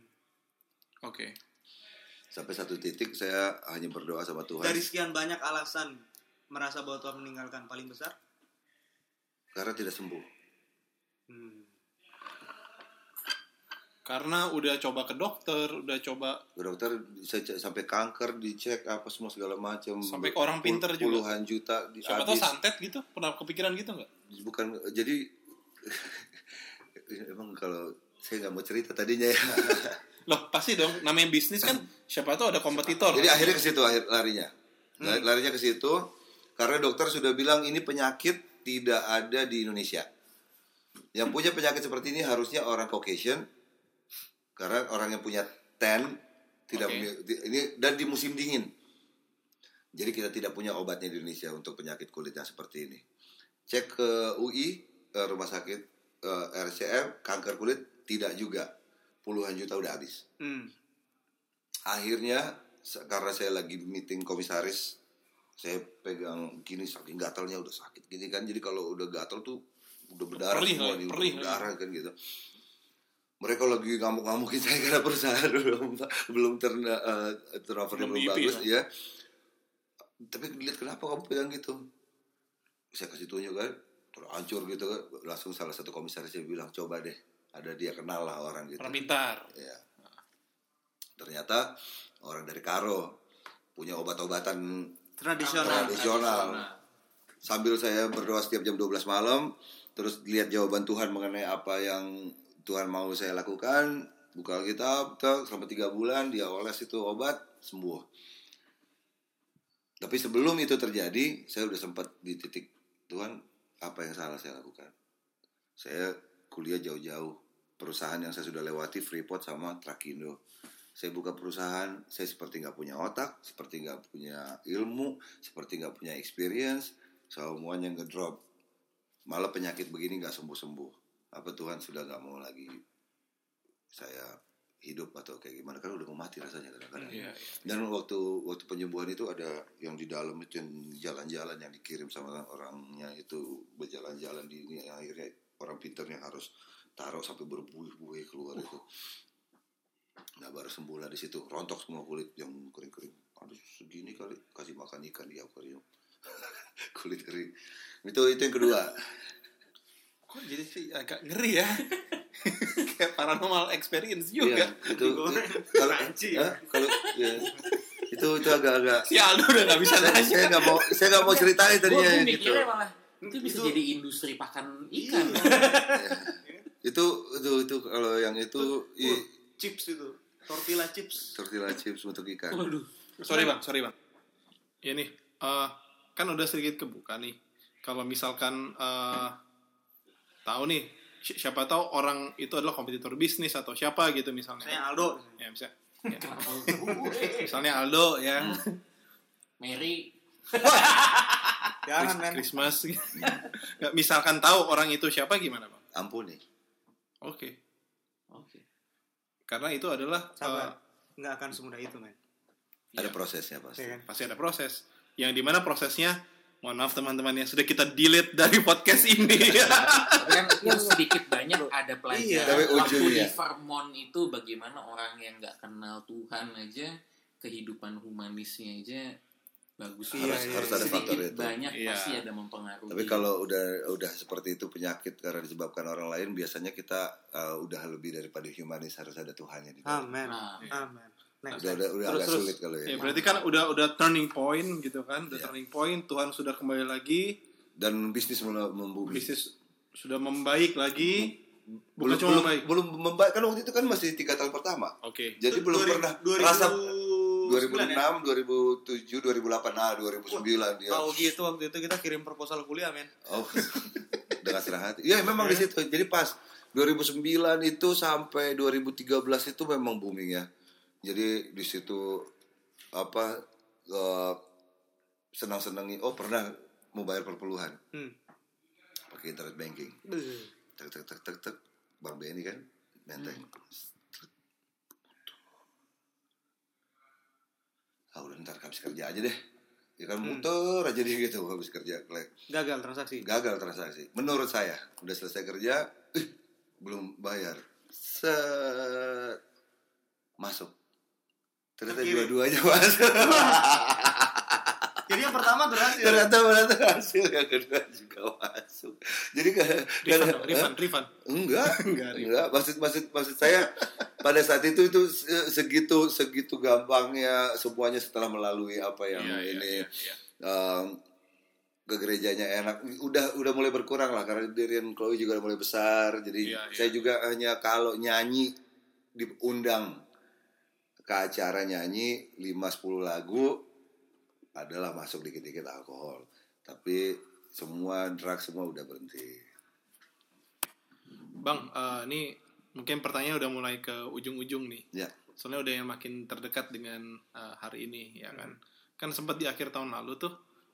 [SPEAKER 1] Oke.
[SPEAKER 3] Sampai satu titik saya hanya berdoa sama Tuhan
[SPEAKER 2] Dari sekian banyak alasan merasa bahwa Tuhan meninggalkan paling besar.
[SPEAKER 3] karena tidak sembuh.
[SPEAKER 2] Hmm.
[SPEAKER 1] Karena udah coba ke dokter, udah coba
[SPEAKER 3] Ke dokter sampai kanker dicek apa semua segala macam.
[SPEAKER 1] Sampai ke orang pinter juga.
[SPEAKER 3] Puluhan juta di
[SPEAKER 1] siapa tahu santet gitu. Pernah kepikiran gitu nggak?
[SPEAKER 3] bukan jadi emang kalau saya nggak mau cerita tadinya ya.
[SPEAKER 1] Loh, pasti dong. Namanya bisnis kan siapa tahu ada kompetitor.
[SPEAKER 3] Jadi akhirnya ke situ akhir larinya. Lari- Larinya ke situ karena dokter sudah bilang ini penyakit tidak ada di Indonesia. Yang punya penyakit seperti ini harusnya orang Caucasian karena orang yang punya tan tidak di- ini dan di musim dingin. Jadi kita tidak punya obatnya di Indonesia untuk penyakit kulit yang seperti ini. Cek ke UI eh, rumah sakit eh, RCM kanker kulit tidak juga. Puluhan juta udah habis
[SPEAKER 2] Hmm.
[SPEAKER 3] akhirnya karena saya lagi meeting komisaris saya pegang gini saking gatalnya udah sakit gini kan jadi kalau udah gatal tuh udah berdarah
[SPEAKER 1] Perih
[SPEAKER 3] semua
[SPEAKER 1] lagi,
[SPEAKER 3] nih,
[SPEAKER 1] perih
[SPEAKER 3] udah berdarah kan gitu mereka lagi ngamuk-ngamukin saya karena perusahaan belum belum turn uh, turnover
[SPEAKER 1] Belum
[SPEAKER 3] belum bagus ya tapi lihat kenapa kamu pegang gitu saya kasih tunjuk kan terhancur gitu kan langsung salah satu komisaris saya bilang coba deh ada dia kenal lah orang gitu
[SPEAKER 1] Orang pintar.
[SPEAKER 3] Ya. Ternyata orang dari Karo punya obat-obatan
[SPEAKER 2] Tradisional.
[SPEAKER 3] tradisional. Sambil saya berdoa setiap jam 12 malam, terus lihat jawaban Tuhan mengenai apa yang Tuhan mau saya lakukan, buka Alkitab, selama tiga bulan dia oles itu obat sembuh. Tapi sebelum itu terjadi, saya udah sempat di titik Tuhan apa yang salah saya lakukan. Saya kuliah jauh-jauh, perusahaan yang saya sudah lewati Freeport sama Trakindo. Saya buka perusahaan, saya seperti nggak punya otak, seperti nggak punya ilmu, seperti nggak punya experience, semuanya ngedrop. Malah penyakit begini nggak sembuh-sembuh. Apa Tuhan sudah nggak mau lagi saya hidup atau kayak gimana? Kan udah mau mati rasanya kadang-kadang.
[SPEAKER 1] Iya, iya.
[SPEAKER 3] Dan waktu waktu penyembuhan itu ada yang di dalam itu yang jalan-jalan yang dikirim sama orangnya itu berjalan-jalan di ini yang akhirnya orang pinternya harus taruh sampai berbuih-buih keluar itu. Nah baru sembuh lah di situ rontok semua kulit yang kering-kering. Aduh segini kali kasih makan ikan di akuarium. kulit kering. Itu itu yang kedua.
[SPEAKER 1] Kok jadi sih agak ngeri ya? Kayak paranormal experience juga.
[SPEAKER 3] Iya, itu kalau kalau ya, itu itu agak-agak
[SPEAKER 1] Si Aldo udah gak bisa
[SPEAKER 3] saya saya nggak mau saya nggak mau ceritain tadinya gitu.
[SPEAKER 4] malah itu bisa
[SPEAKER 2] Itu-
[SPEAKER 4] jadi industri pakan ikan.
[SPEAKER 3] itu itu itu kalau yang itu i,
[SPEAKER 2] Chips itu. Tortilla chips.
[SPEAKER 3] tortilla chips untuk ikan
[SPEAKER 4] Waduh.
[SPEAKER 1] Sorry bang, sorry bang. Ya nih, eh, kan udah sedikit kebuka nih. Kalau misalkan eh, tahu nih, si- siapa tahu orang itu adalah kompetitor bisnis atau siapa gitu misalnya.
[SPEAKER 2] Saya Aldo.
[SPEAKER 1] Ya bisa. Ya. misalnya Aldo ya,
[SPEAKER 4] Mary
[SPEAKER 2] Jangan
[SPEAKER 1] Chris-
[SPEAKER 2] men.
[SPEAKER 1] Christmas. Nggak, misalkan tahu orang itu siapa gimana bang?
[SPEAKER 3] ampun nih
[SPEAKER 1] Oke,
[SPEAKER 4] Oke.
[SPEAKER 1] karena itu adalah
[SPEAKER 2] Sabar.
[SPEAKER 1] eh,
[SPEAKER 2] Nggak akan semudah itu men.
[SPEAKER 3] ada
[SPEAKER 1] Iya.
[SPEAKER 3] prosesnya pasti
[SPEAKER 2] kan?
[SPEAKER 1] pasti ada proses. Yang di mana prosesnya, mohon maaf teman-teman yang sudah kita delete dari podcast ini.
[SPEAKER 4] Tapi kan itu sedikit banyak ada pelajaran.
[SPEAKER 2] Iya.
[SPEAKER 3] Tapi
[SPEAKER 4] Waktu
[SPEAKER 3] ujungnya.
[SPEAKER 4] di Vermont itu bagaimana orang yang nggak kenal Tuhan aja kehidupan humanisnya aja bagus.
[SPEAKER 2] Iya,
[SPEAKER 3] harus
[SPEAKER 2] iya,
[SPEAKER 3] harus
[SPEAKER 2] iya.
[SPEAKER 3] ada faktor
[SPEAKER 4] Sedikit
[SPEAKER 3] itu
[SPEAKER 4] banyak
[SPEAKER 1] Iya.
[SPEAKER 4] pasti ada mempengaruhi.
[SPEAKER 3] tapi kalau udah udah seperti itu penyakit karena disebabkan orang lain biasanya kita uh, udah lebih daripada humanis harus ada Tuhannya di dalam
[SPEAKER 2] Amen.
[SPEAKER 4] Nah,
[SPEAKER 2] Amen. Next.
[SPEAKER 3] udah udah, udah
[SPEAKER 1] Terus,
[SPEAKER 3] agak
[SPEAKER 1] terus.
[SPEAKER 3] sulit kalau
[SPEAKER 1] ya,
[SPEAKER 3] ya
[SPEAKER 1] berarti kan udah udah turning point gitu kan, udah
[SPEAKER 3] Iya.
[SPEAKER 1] turning point. Tuhan sudah kembali lagi,
[SPEAKER 3] dan bisnis mulai membumi
[SPEAKER 1] bisnis sudah membaik lagi. Bukan
[SPEAKER 3] belum
[SPEAKER 1] cuma
[SPEAKER 3] belum,
[SPEAKER 1] membaik.
[SPEAKER 3] belum membaik kan waktu itu kan masih tiga tahun pertama
[SPEAKER 1] Oke.
[SPEAKER 3] jadi
[SPEAKER 2] Du-
[SPEAKER 3] belum
[SPEAKER 2] 2000
[SPEAKER 3] pernah
[SPEAKER 2] 2009
[SPEAKER 3] rasa
[SPEAKER 2] ya?
[SPEAKER 3] 2006 2007 2008 nah 2009 dia
[SPEAKER 2] Tahu gitu waktu itu kita kirim proposal kuliah men.
[SPEAKER 3] oh dengan senang hati ya memang di situ jadi pas 2009 itu sampai 2013 itu memang booming ya jadi di situ apa eh, senang-senangi oh pernah mau bayar perpuluhan.
[SPEAKER 2] Hmm.
[SPEAKER 3] pakai internet banking. Tek tek tek tek tek. Bang BNI kan? Menteng ah udah ntar habis kerja aja deh. Ya kan muter aja dia gitu. Habis kerja Klek.
[SPEAKER 2] Gagal transaksi.
[SPEAKER 3] gagal transaksi. Menurut saya udah selesai kerja ih, belum bayar. Set. Masuk ternyata dua-duanya masuk
[SPEAKER 2] Jadi yang pertama berhasil.
[SPEAKER 3] ternyata ternyata hasil yang kedua juga masuk jadi kan
[SPEAKER 1] Refund, dong, refund, refund.
[SPEAKER 3] Enggak,
[SPEAKER 1] Enggak,
[SPEAKER 3] enggak. Maksud maksud maksud saya pada saat itu itu se- segitu segitu gampangnya semuanya setelah melalui apa yang
[SPEAKER 1] iya,
[SPEAKER 3] ini
[SPEAKER 1] iya, iya.
[SPEAKER 3] em, ke gerejanya enak. Udah udah mulai berkurang lah karena Dirian Chloe juga udah mulai besar. Jadi
[SPEAKER 1] iya.
[SPEAKER 3] saya juga hanya kalau nyanyi diundang ke acara nyanyi 5 10 lagu adalah masuk dikit-dikit alkohol. Tapi semua drug semua udah berhenti.
[SPEAKER 1] Bang, eh, ini mungkin pertanyaan udah mulai ke ujung-ujung nih.
[SPEAKER 3] Ya.
[SPEAKER 1] Soalnya udah yang makin terdekat dengan eh, hari ini, ya kan. Kan sempat di akhir tahun lalu tuh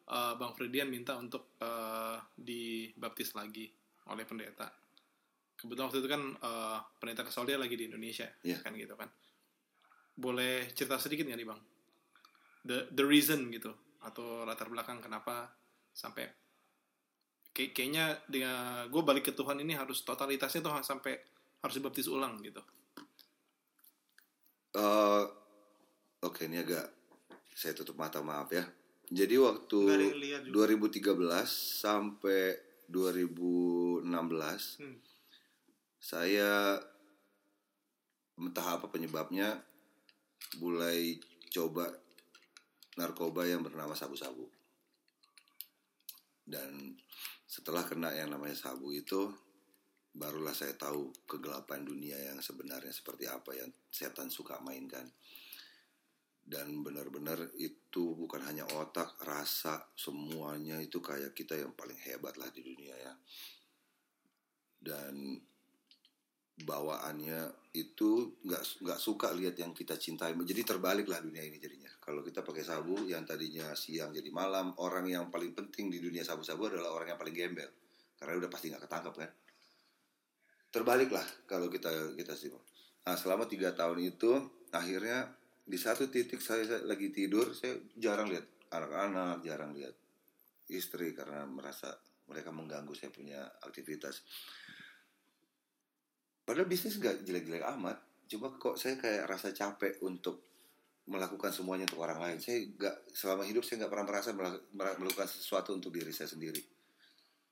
[SPEAKER 1] eh, Bang Fredian minta untuk eh, dibaptis lagi oleh pendeta. Kebetulan waktu itu kan eh, pendeta Kesoldia lagi di Indonesia,
[SPEAKER 3] Iya.
[SPEAKER 1] kan gitu kan. Boleh cerita sedikit nggak nih Bang? The the reason gitu atau latar belakang kenapa sampai kayak kayaknya dengan gue balik ke Tuhan ini harus totalitasnya tuh sampai harus dibaptis ulang gitu.
[SPEAKER 3] Eh, Oke ini agak saya tutup mata maaf ya. Jadi waktu
[SPEAKER 2] Nggak ada yang lihat juga.
[SPEAKER 3] 2013 sampai 2016
[SPEAKER 2] Hmm.
[SPEAKER 3] saya entah apa penyebabnya mulai coba narkoba yang bernama sabu-sabu. Dan setelah kena yang namanya sabu itu barulah saya tahu kegelapan dunia yang sebenarnya seperti apa yang setan suka mainkan. Dan benar-benar itu bukan hanya otak, rasa, semuanya itu kayak kita yang paling hebat lah di dunia ya. Dan bawaannya itu nggak nggak suka lihat yang kita cintai. Jadi terbalik lah dunia ini jadinya. Kalau kita pakai sabu yang tadinya siang jadi malam orang yang paling penting di dunia sabu-sabu adalah orang yang paling gembel. Karena udah pasti nggak ketangkap kan? Terbalik lah kalau kita kita sih nah selama tiga tahun itu akhirnya di satu titik saya, saya lagi tidur saya jarang lihat anak-anak jarang lihat istri karena merasa mereka mengganggu saya punya aktivitas Padahal bisnis nggak jelek-jelek amat. Cuma kok saya kayak rasa capek untuk melakukan semuanya untuk orang lain. Saya nggak selama hidup saya nggak pernah merasa mela- mela- melakukan sesuatu untuk diri saya sendiri.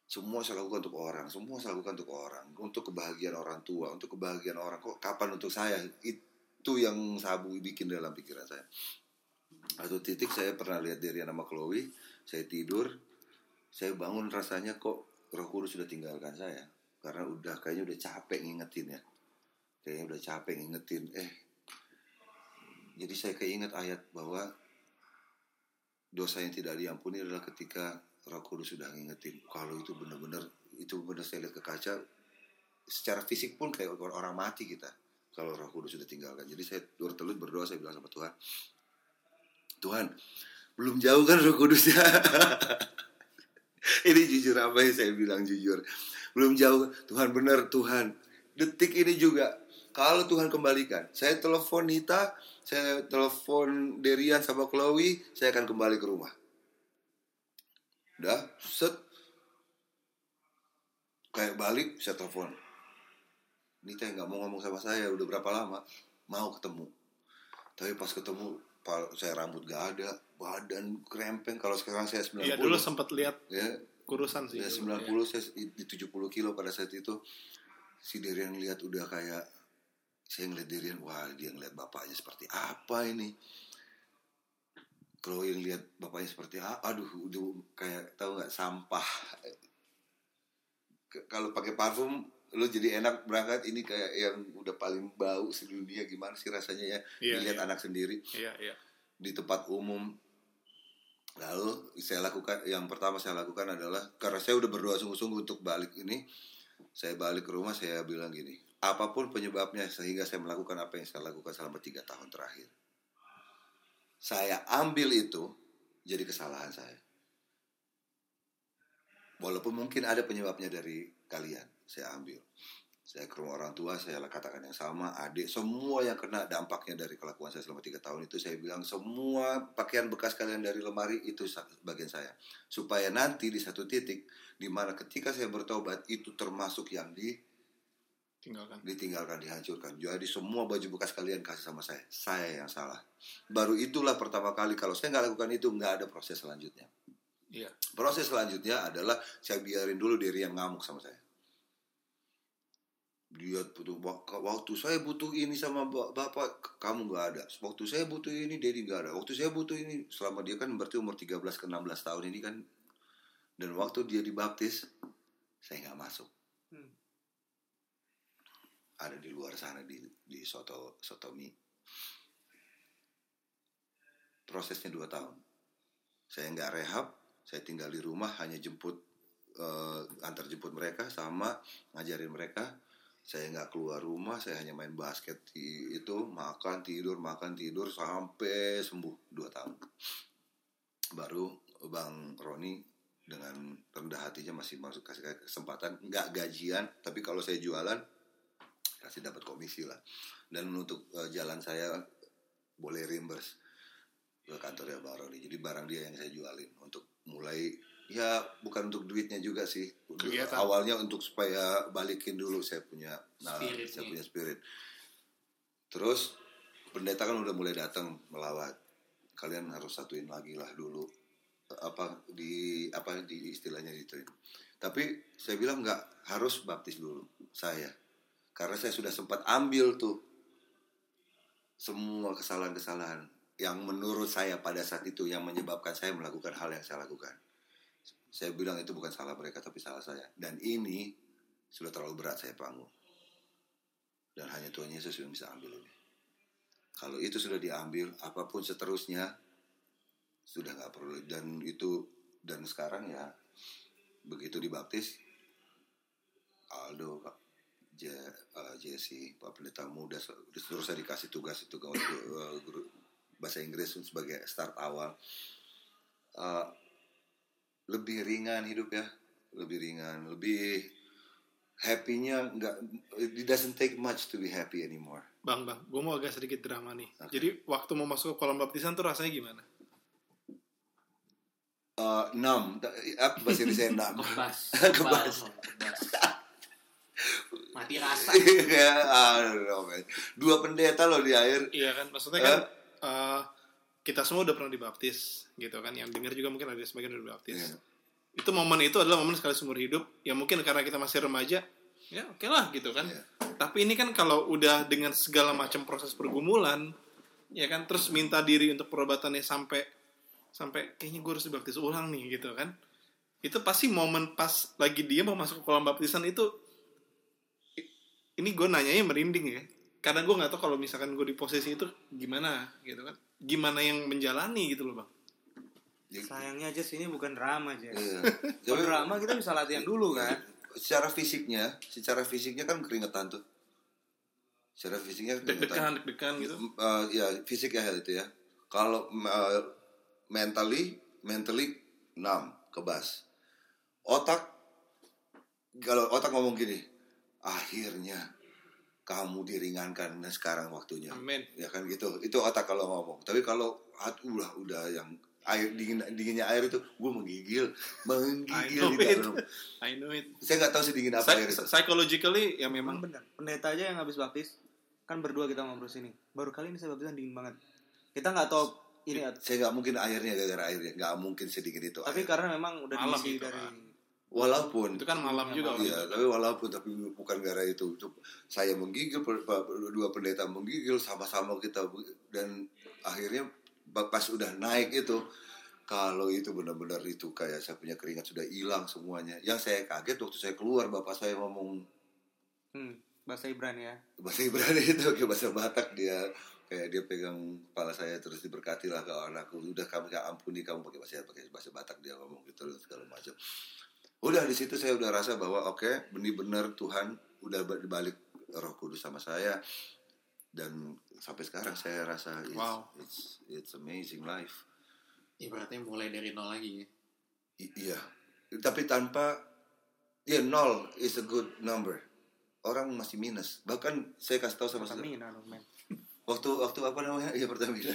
[SPEAKER 3] Semua saya lakukan untuk orang, semua saya lakukan untuk orang, untuk kebahagiaan orang tua, untuk kebahagiaan orang. Kok kapan untuk saya? Itu yang sabu bikin dalam pikiran saya. Satu titik saya pernah lihat dari nama Chloe, saya tidur, saya bangun rasanya kok Roh Kudus sudah tinggalkan saya karena udah kayaknya udah capek ngingetin ya. Kayaknya udah capek ngingetin. Eh jadi saya keinget ayat bahwa dosa yang tidak diampuni adalah ketika Roh Kudus sudah ngingetin. Kalau itu benar-benar itu benar saya lihat ke kaca secara fisik pun kayak orang mati kita kalau Roh Kudus sudah tinggalkan. Jadi saya bertelut berdoa saya bilang sama Tuhan Tuhan belum jauh kan Roh Kudusnya ini jujur apa yang saya bilang jujur belum jauh. Tuhan benar Tuhan. Detik ini juga kalau Tuhan kembalikan saya telepon Nita saya telepon Derian sama Chloe saya akan kembali ke rumah. Udah set. Kayak balik saya telepon. Nita nggak mau ngomong sama saya udah berapa lama mau ketemu. Tapi pas ketemu saya rambut gak ada badan krempeng kalau sekarang saya 90
[SPEAKER 1] Iya dulu sempat lihat.
[SPEAKER 3] Ya
[SPEAKER 1] kurusan sih.
[SPEAKER 3] Ya
[SPEAKER 1] dulu,
[SPEAKER 3] 90
[SPEAKER 1] ya.
[SPEAKER 3] saya di 70 kilo pada saat itu si Dirian lihat udah kayak saya ngeliat Dirian wah dia ngeliat bapaknya seperti apa ini kalau yang lihat bapaknya seperti aduh udah kayak tahu nggak sampah kalau pakai parfum lu jadi enak berangkat ini kayak yang udah paling bau sedunia gimana sih rasanya ya
[SPEAKER 1] Iya,
[SPEAKER 3] dilihat
[SPEAKER 1] iya.
[SPEAKER 3] anak sendiri
[SPEAKER 1] Iya, iya.
[SPEAKER 3] di tempat umum lalu saya lakukan yang pertama saya lakukan adalah karena saya udah berdoa sungguh-sungguh untuk balik ini saya balik ke rumah saya bilang gini apa pun penyebabnya sehingga saya melakukan apa yang saya lakukan selama tiga tahun terakhir. Saya ambil itu jadi kesalahan saya. Walaupun mungkin ada penyebabnya dari kalian saya ambil saya ke rumah orang tua saya katakan yang sama adik semua yang kena dampaknya dari kelakuan saya selama tiga tahun itu saya bilang semua pakaian bekas kalian dari lemari itu bagian saya. Supaya nanti di satu titik di mana ketika saya bertobat itu termasuk yang di
[SPEAKER 1] Tinggalkan.
[SPEAKER 3] ditinggalkan dihancurkan. Jadi semua baju bekas kalian kasih sama saya. Saya yang salah. Baru itulah pertama kali kalau saya nggak lakukan itu nggak ada proses selanjutnya.
[SPEAKER 1] Iya.
[SPEAKER 3] proses selanjutnya adalah saya biarin dulu diri yang ngamuk sama saya dia butuh wak- waktu saya butuh ini sama ba- bapak kamu nggak ada. Waktu saya butuh ini Dedi nggak ada. Waktu saya butuh ini selama dia kan berarti umur 13 ke 16 tahun ini kan dan waktu dia dibaptis saya nggak masuk.
[SPEAKER 2] Hmm.
[SPEAKER 3] ada di luar sana di di soto sotomi. Prosesnya dua tahun. Saya nggak rehab saya tinggal di rumah hanya jemput eh, antar jemput mereka sama ngajarin mereka saya nggak keluar rumah saya hanya main basket. Di itu makan tidur makan tidur sampai sembuh dua tahun. Baru bang Roni dengan rendah hatinya masih masuk kasih kesempatan nggak gajian tapi kalau saya jualan kasih dapat komisi lah. Dan untuk eh, jalan saya boleh reimburse ke kantornya Bang Roni. Jadi barang dia yang saya jualin untuk mulai ya bukan untuk duitnya juga sih.
[SPEAKER 1] Kegiatan.
[SPEAKER 3] awalnya untuk supaya balikin dulu saya punya nah,
[SPEAKER 4] Spirit
[SPEAKER 3] saya
[SPEAKER 4] nih.
[SPEAKER 3] punya spirit. Terus pendeta kan udah mulai datang melawat. Kalian harus satuin lagi lah dulu. Apa di apa di istilahnya itu tapi saya bilang nggak harus baptis dulu saya. Karena saya sudah sempat ambil tuh semua kesalahan-kesalahan yang menurut saya pada saat itu yang menyebabkan saya melakukan hal yang saya lakukan saya bilang itu bukan salah mereka tapi salah saya. Dan ini sudah terlalu berat saya panggung dan hanya Tuhan Yesus yang bisa ambil ini. Kalau itu sudah diambil apa pun seterusnya sudah nggak perlu. Dan itu dan sekarang ya begitu dibaptis Aldo Pak Je, eh, Jesse Pak Pendeta Muda terus saya dikasih tugas itu ke eh, bahasa Inggris sebagai start awal. Eh, lebih ringan hidup ya lebih ringan lebih happy-nya nggak it doesn't take much to be happy anymore
[SPEAKER 1] Bang, bang, gue mau agak sedikit drama nih.
[SPEAKER 3] Oke.
[SPEAKER 1] Jadi waktu mau masuk ke kolam baptisan tuh rasanya gimana?
[SPEAKER 3] Eh, enam apa bahasa Indonesia enam
[SPEAKER 4] Kebas. Mati rasa.
[SPEAKER 3] Iya, I don't know, man. dua pendeta loh di air
[SPEAKER 1] Iya kan, maksudnya kan eh, kita semua udah pernah dibaptis, gitu kan? Yang dengar juga mungkin ada sebagian udah dibaptis.
[SPEAKER 3] Iya.
[SPEAKER 1] Itu momen itu adalah momen sekali seumur hidup. Ya mungkin karena kita masih remaja, ya oke lah gitu kan.
[SPEAKER 3] Iya.
[SPEAKER 1] Tapi ini kan kalau udah dengan segala macam proses pergumulan, ya kan, terus minta diri untuk perobatannya sampai sampai kayaknya gue harus dibaptis ulang nih gitu kan. Itu pasti momen pas lagi dia mau masuk ke kolam baptisan itu ini gue nanyanya merinding ya. Karena gue nggak tahu kalau misalkan gue di posisi itu gimana gitu kan. Gimana yang menjalani gitu loh bang.
[SPEAKER 2] Sayangnya aja sini bukan drama aja.
[SPEAKER 3] Iya.
[SPEAKER 2] Kalau drama kita bisa latihan dulu kan.
[SPEAKER 3] secara fisiknya secara fisiknya kan keringetan tuh secara fisiknya keringetan
[SPEAKER 1] Deg-degan, deg-degan gitu.
[SPEAKER 3] Eh, ya fisik ya itu ya kalau eh, mentally mentally 6 kebas otak kalau otak ngomong gini akhirnya kamu diringankan nah sekarang waktunya
[SPEAKER 1] Amin.
[SPEAKER 3] ya kan gitu itu otak kalau ngomong tapi kalau hati udah udah yang air dingin dinginnya air itu gue menggigil
[SPEAKER 1] I
[SPEAKER 3] menggigil
[SPEAKER 1] know
[SPEAKER 3] di
[SPEAKER 1] it.
[SPEAKER 3] dalam
[SPEAKER 1] I know it.
[SPEAKER 3] saya nggak tahu sedingin apa
[SPEAKER 1] Psy-
[SPEAKER 3] air itu
[SPEAKER 1] psychologically ya
[SPEAKER 2] Memang benar. Pendeta aja yang habis baptis kan berdua kita ngobrol sini. Baru kali ini saya baptisan dingin banget. Kita nggak tahu ini
[SPEAKER 3] saya nggak mungkin airnya gara-gara airnya nggak mungkin sedingin itu
[SPEAKER 2] tapi
[SPEAKER 3] air.
[SPEAKER 2] karena memang udah
[SPEAKER 1] Malam
[SPEAKER 2] diisi
[SPEAKER 1] itu,
[SPEAKER 2] dari
[SPEAKER 1] kan.
[SPEAKER 3] Walaupun
[SPEAKER 1] itu kan malam juga.
[SPEAKER 3] Iya, tapi walaupun tapi bukan gara itu. Itu Saya menggigil, dua pendeta menggigil sama-sama kita dan akhirnya pas udah naik itu kalau itu benar-benar itu kayak saya punya keringat sudah hilang semuanya. Yang saya kaget waktu saya keluar bapak saya ngomong
[SPEAKER 2] Hmm, bahasa Ibrani ya.
[SPEAKER 3] bahasa Ibrani itu kayak bahasa Batak dia kayak dia pegang kepala saya terus diberkati lah kalau anakku udah kamu gak ampuni kamu pakai bahasa pakai bahasa Batak dia ngomong gitu segala macam udah di situ saya udah rasa bahwa oke benar-benar Tuhan udah dibalik Roh Kudus sama saya dan sampai sekarang saya rasa it's,
[SPEAKER 1] Wow.
[SPEAKER 3] it's it's amazing life
[SPEAKER 4] Ibaratnya mulai dari nol lagi ya.
[SPEAKER 3] I- iya tapi tanpa ya nol is a good number orang masih minus bahkan saya kasih tahu sama
[SPEAKER 2] Pertamina men.
[SPEAKER 3] waktu waktu apa namanya ya Pertamina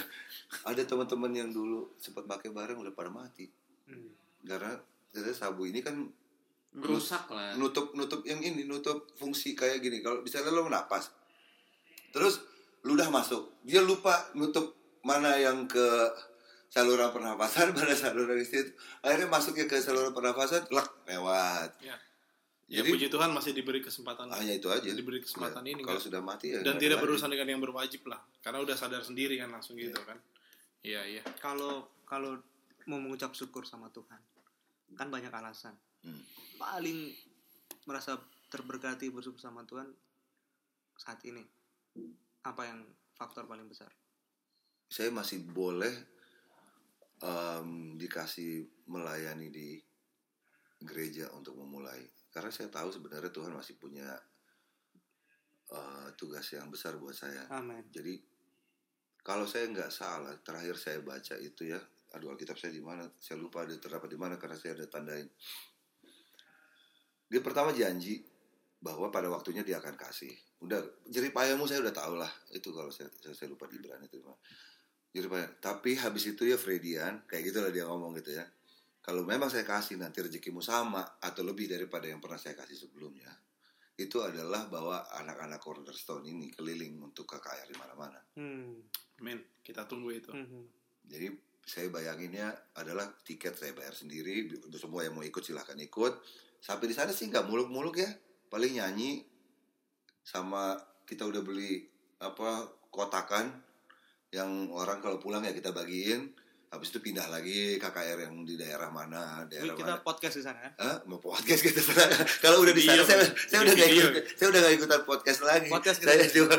[SPEAKER 3] ada teman-teman yang dulu sempat pakai barang udah pada mati
[SPEAKER 2] Hmm.
[SPEAKER 3] karena ternyata sabu ini kan
[SPEAKER 4] Merusak lah.
[SPEAKER 3] nutup nutup yang ini nutup fungsi kayak gini. Kalau misalnya lo napas terus lu udah masuk dia lupa nutup mana yang ke saluran pernapasan mana saluran istri akhirnya masuknya ke saluran pernapasan lek lewat.
[SPEAKER 1] Ya. Ya
[SPEAKER 3] Jadi-
[SPEAKER 1] puji Tuhan masih diberi kesempatan
[SPEAKER 3] hanya itu aja.
[SPEAKER 1] Diberi kesempatan ini
[SPEAKER 3] kalau
[SPEAKER 1] kan.
[SPEAKER 3] sudah mati ya
[SPEAKER 1] dan tidak berurusan dengan yang berwajib lah. Karena udah sadar sendiri kan langsung gitu kan. Iya iya.
[SPEAKER 2] Kalau kalau mau mengucap syukur sama Tuhan, kan banyak alasan.
[SPEAKER 3] Hmm.
[SPEAKER 2] Paling merasa terberkati bersyukur sama Tuhan saat ini. Apa yang faktor paling besar?
[SPEAKER 3] saya masih boleh em, dikasih melayani di gereja untuk memulai karena saya tahu sebenarnya Tuhan masih punya eh, tugas yang besar buat saya
[SPEAKER 2] Amin.
[SPEAKER 3] jadi kalau saya nggak salah terakhir saya baca itu ya aduh Alkitab saya di mana saya lupa ada terdapat di mana karena saya ada tandain dia pertama janji bahwa pada waktunya dia akan kasih. Udah jerih payahmu saya udah tahu lah. Itu kalau saya saya, saya lupa di Ibrani itu jerih payah. Tapi habis itu ya Fredian kayak gitu lah dia ngomong gitu ya. Kalau memang saya kasih nanti rezekimu sama atau lebih daripada yang pernah saya kasih sebelumnya itu adalah bahwa anak-anak cornerstone ini keliling untuk KKR di mana-mana.
[SPEAKER 2] Hmm.
[SPEAKER 1] amin. Kita tunggu itu.
[SPEAKER 2] Hmm.
[SPEAKER 3] jadi saya bayanginnya adalah tiket saya bayar sendiri untuk semua yang mau ikut silahkan ikut sampai di sana sih nggak muluk-muluk ya. Paling nyanyi sama kita udah beli apa kotakan yang orang kalau pulang ya kita bagiin habis itu pindah lagi KKR yang di daerah mana
[SPEAKER 2] Wih,
[SPEAKER 3] daerah
[SPEAKER 2] kita
[SPEAKER 3] mana.
[SPEAKER 2] podcast di sana kan?
[SPEAKER 3] Hah? mau podcast kita kalau udah di sana saya saya udah
[SPEAKER 1] video.
[SPEAKER 3] ikut saya udah nggak ikutan podcast lagi.
[SPEAKER 2] Podcast
[SPEAKER 3] saya cuma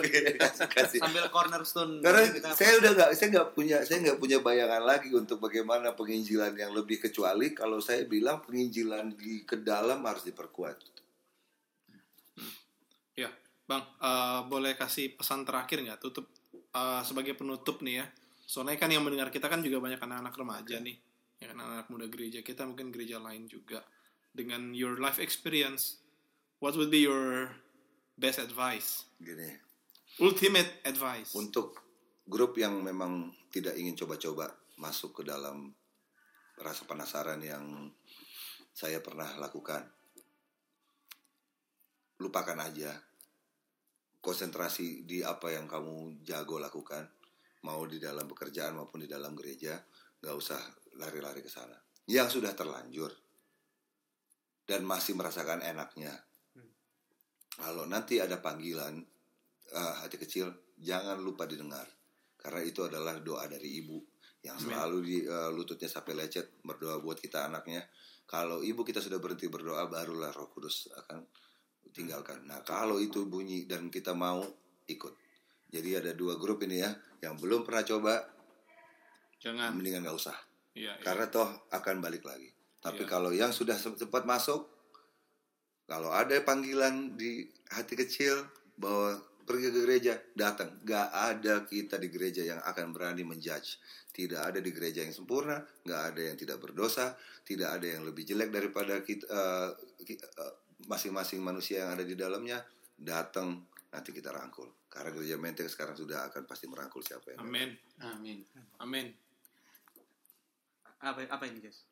[SPEAKER 3] kasih
[SPEAKER 2] Sambil cornerstone
[SPEAKER 3] karena
[SPEAKER 2] kita
[SPEAKER 3] saya udah nggak saya nggak punya saya nggak punya bayangan lagi untuk bagaimana penginjilan yang lebih kecuali kalau saya bilang penginjilan di ke dalam harus diperkuat.
[SPEAKER 1] Ya bang eh, boleh kasih pesan terakhir nggak? Tutup eh, sebagai penutup nih ya soalnya kan yang mendengar kita kan juga banyak anak-anak remaja nih. Ya kan anak-anak muda gereja. Kita mungkin gereja lain juga. Dengan your life experience what would be your best advice?
[SPEAKER 3] Gini.
[SPEAKER 1] Ultimate advice.
[SPEAKER 3] Untuk grup yang memang tidak ingin coba-coba masuk ke dalam rasa penasaran yang saya pernah lakukan lupakan aja konsentrasi di apa yang kamu jago lakukan mau di dalam pekerjaan maupun di dalam gereja nggak usah lari-lari ke sana. Yang sudah terlanjur dan masih merasakan enaknya. Kalau nanti ada panggilan eh, hati kecil jangan lupa didengar. Karena itu adalah doa dari ibu yang selalu di eh, lututnya sampai lecet berdoa buat kita anaknya. Kalau ibu kita sudah berhenti berdoa barulah Roh Kudus akan tinggalkan. Nah kalau itu bunyi dan kita mau ikut jadi ada dua grup ini ya yang belum pernah coba
[SPEAKER 1] jangan
[SPEAKER 3] mendingan nggak usah
[SPEAKER 1] ya, ya.
[SPEAKER 3] karena toh akan balik lagi. Tapi
[SPEAKER 1] Iya.
[SPEAKER 3] kalau yang sudah se- sempat masuk, kalau ada panggilan di hati kecil bahwa pergi ke gereja, datang. Gak ada kita di gereja yang akan berani menjudge. Tidak ada di gereja yang sempurna, gak ada yang tidak berdosa, tidak ada yang lebih jelek daripada kita, eh, ki- eh, masing-masing manusia yang ada di dalamnya. Datang, nanti kita rangkul. Karena gereja menteng sekarang sudah akan pasti merangkul siapa yang
[SPEAKER 1] amin.
[SPEAKER 4] Amin.
[SPEAKER 1] amin.
[SPEAKER 2] Apa apa ini guys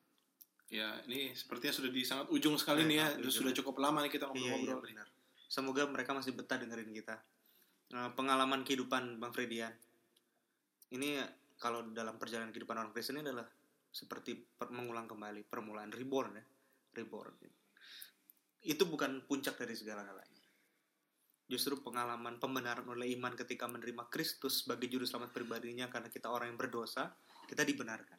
[SPEAKER 1] ya ini sepertinya sudah di sangat ujung sekali nih ya.
[SPEAKER 2] Ujung.
[SPEAKER 1] sudah cukup lama nih kita
[SPEAKER 2] iya iya
[SPEAKER 1] ngobrol-ngobrol nih.
[SPEAKER 2] benar. Semoga mereka masih betah dengerin kita. Nah, pengalaman kehidupan bang Fredian. Ini kalau dalam perjalanan kehidupan orang Kristen ini adalah seperti per- mengulang kembali permulaan reborn ya. Reborn. Itu bukan puncak dari segala galanya justru pengalaman pembenaran oleh iman ketika menerima Kristus sebagai juru selamat pribadinya karena kita orang yang berdosa kita dibenarkan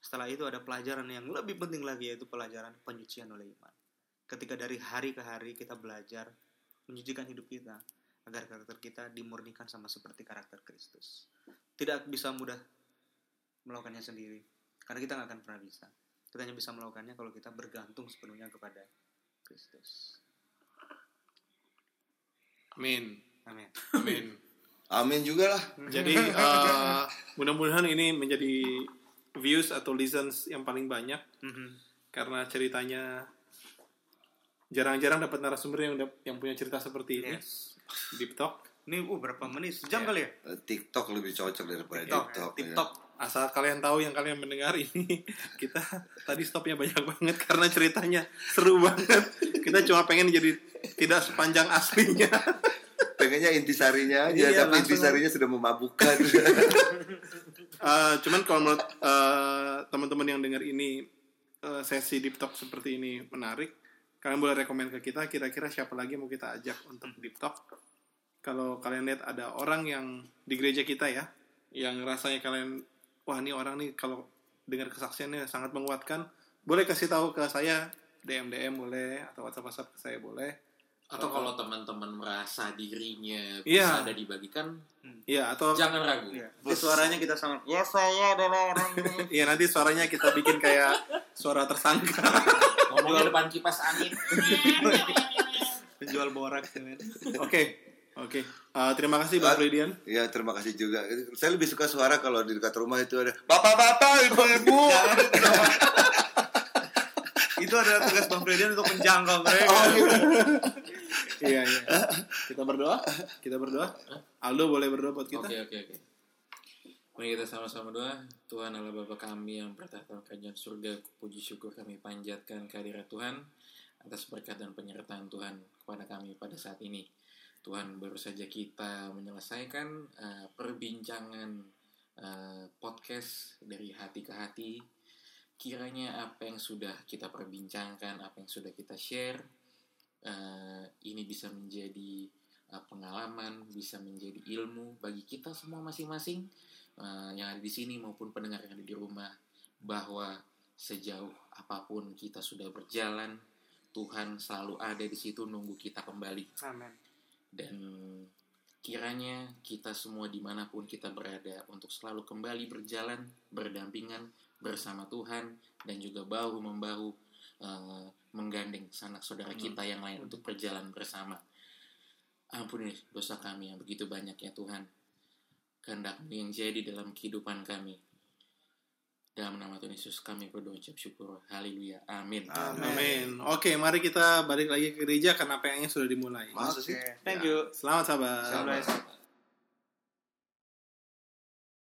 [SPEAKER 2] setelah itu ada pelajaran yang lebih penting lagi yaitu pelajaran penyucian oleh iman ketika dari hari ke hari kita belajar menjadikan hidup kita agar karakter kita dimurnikan sama seperti karakter Kristus. Tidak bisa mudah melakukannya sendiri karena kita nggak akan pernah bisa. Kita hanya bisa melakukannya kalau kita bergantung sepenuhnya kepada Kristus.
[SPEAKER 1] Amin.
[SPEAKER 2] Amin.
[SPEAKER 1] Amin.
[SPEAKER 3] Amin juga lah.
[SPEAKER 1] Jadi eh, mudah-mudahan ini menjadi views atau listens yang paling banyak
[SPEAKER 2] Mhm.
[SPEAKER 1] karena ceritanya jarang-jarang dapat narasumber yang yang punya cerita seperti ini.
[SPEAKER 2] Yes.
[SPEAKER 1] Deep talk.
[SPEAKER 2] Ini uh, berapa menit? Sejam
[SPEAKER 1] Iya.
[SPEAKER 2] kali ya?
[SPEAKER 3] Eh, TikTok lebih cocok daripada
[SPEAKER 2] TikTok,
[SPEAKER 3] TikTok. ya.
[SPEAKER 1] Asal kalian tahu yang kalian mendengar ini kita tadi stopnya banyak banget karena ceritanya seru banget. Kita cuma pengen jadi tidak sepanjang aslinya.
[SPEAKER 3] Pengennya intisarinya aja,
[SPEAKER 1] Iya,
[SPEAKER 3] tapi intisarinya sudah memabukkan.
[SPEAKER 1] Eh, cuman kalau menurut eh, teman-teman yang dengar ini eh, sesi deep talk seperti ini menarik, kalian boleh rekomend ke kita kira-kira siapa lagi mau kita ajak untuk deep talk. Kalau kalian lihat ada orang yang di gereja kita ya, yang rasanya kalian wah ini orang nih kalau dengar kesaksiannya sangat menguatkan, boleh kasih tahu ke saya DM DM boleh atau WhatsApp WhatsApp ke saya boleh.
[SPEAKER 4] Atau kalau teman-teman merasa dirinya
[SPEAKER 1] Iya.
[SPEAKER 4] bisa ada dibagikan,
[SPEAKER 1] Iya atau
[SPEAKER 4] jangan ragu.
[SPEAKER 2] Iya. Nanti suaranya kita sama. Ya saya adalah orang ini.
[SPEAKER 1] iya nanti suaranya kita bikin kayak suara tersangka.
[SPEAKER 4] Ngomongnya depan kipas angin.
[SPEAKER 2] Penjual borak men.
[SPEAKER 1] Oke, oke. Eh, terima kasih Bang Fridian.
[SPEAKER 3] ya terima kasih juga. Saya lebih suka suara kalau di dekat rumah itu ada bapak-bapak, ibu-ibu.
[SPEAKER 2] Itu adalah tugas Bang Fredian untuk menjangkau mereka.
[SPEAKER 3] Oh, gitu.
[SPEAKER 1] Iya, iya. Kita berdoa. Kita berdoa. Aldo boleh berdoa buat kita.
[SPEAKER 4] Oke oke oke. Mari kita sama-sama doa. Tuhan Allah Bapa kami yang bertahta kerajaan surga, puji syukur kami panjatkan kehadirat Tuhan atas berkat dan penyertaan Tuhan kepada kami pada saat ini. Tuhan baru saja kita menyelesaikan eh, perbincangan eh, podcast dari hati ke hati. Kiranya apa yang sudah kita perbincangkan, apa yang sudah kita share, eh, ini bisa menjadi uh, pengalaman, bisa menjadi ilmu bagi kita semua masing-masing uh, yang ada di sini maupun pendengar yang ada di rumah bahwa sejauh apa pun kita sudah berjalan, Tuhan selalu ada di situ nunggu kita kembali
[SPEAKER 2] Amin.
[SPEAKER 4] Dan kiranya kita semua di mana pun kita berada untuk selalu kembali berjalan berdampingan bersama Tuhan dan juga bahu membahu eh, menggandeng sanak saudara kita yang lain untuk berjalan bersama. Ampuni dosa kami yang begitu banyak ya Tuhan. Kehendakmu yang jadi dalam kehidupan kami dalam nama Tuhan Yesus kami berdoa ucap syukur haleluya amin
[SPEAKER 1] Amin. Oke, mari kita balik lagi ke gereja karena PA-nya sudah dimulai.
[SPEAKER 2] Oke. Thank you.
[SPEAKER 1] Selamat sahabat.
[SPEAKER 2] Selamat.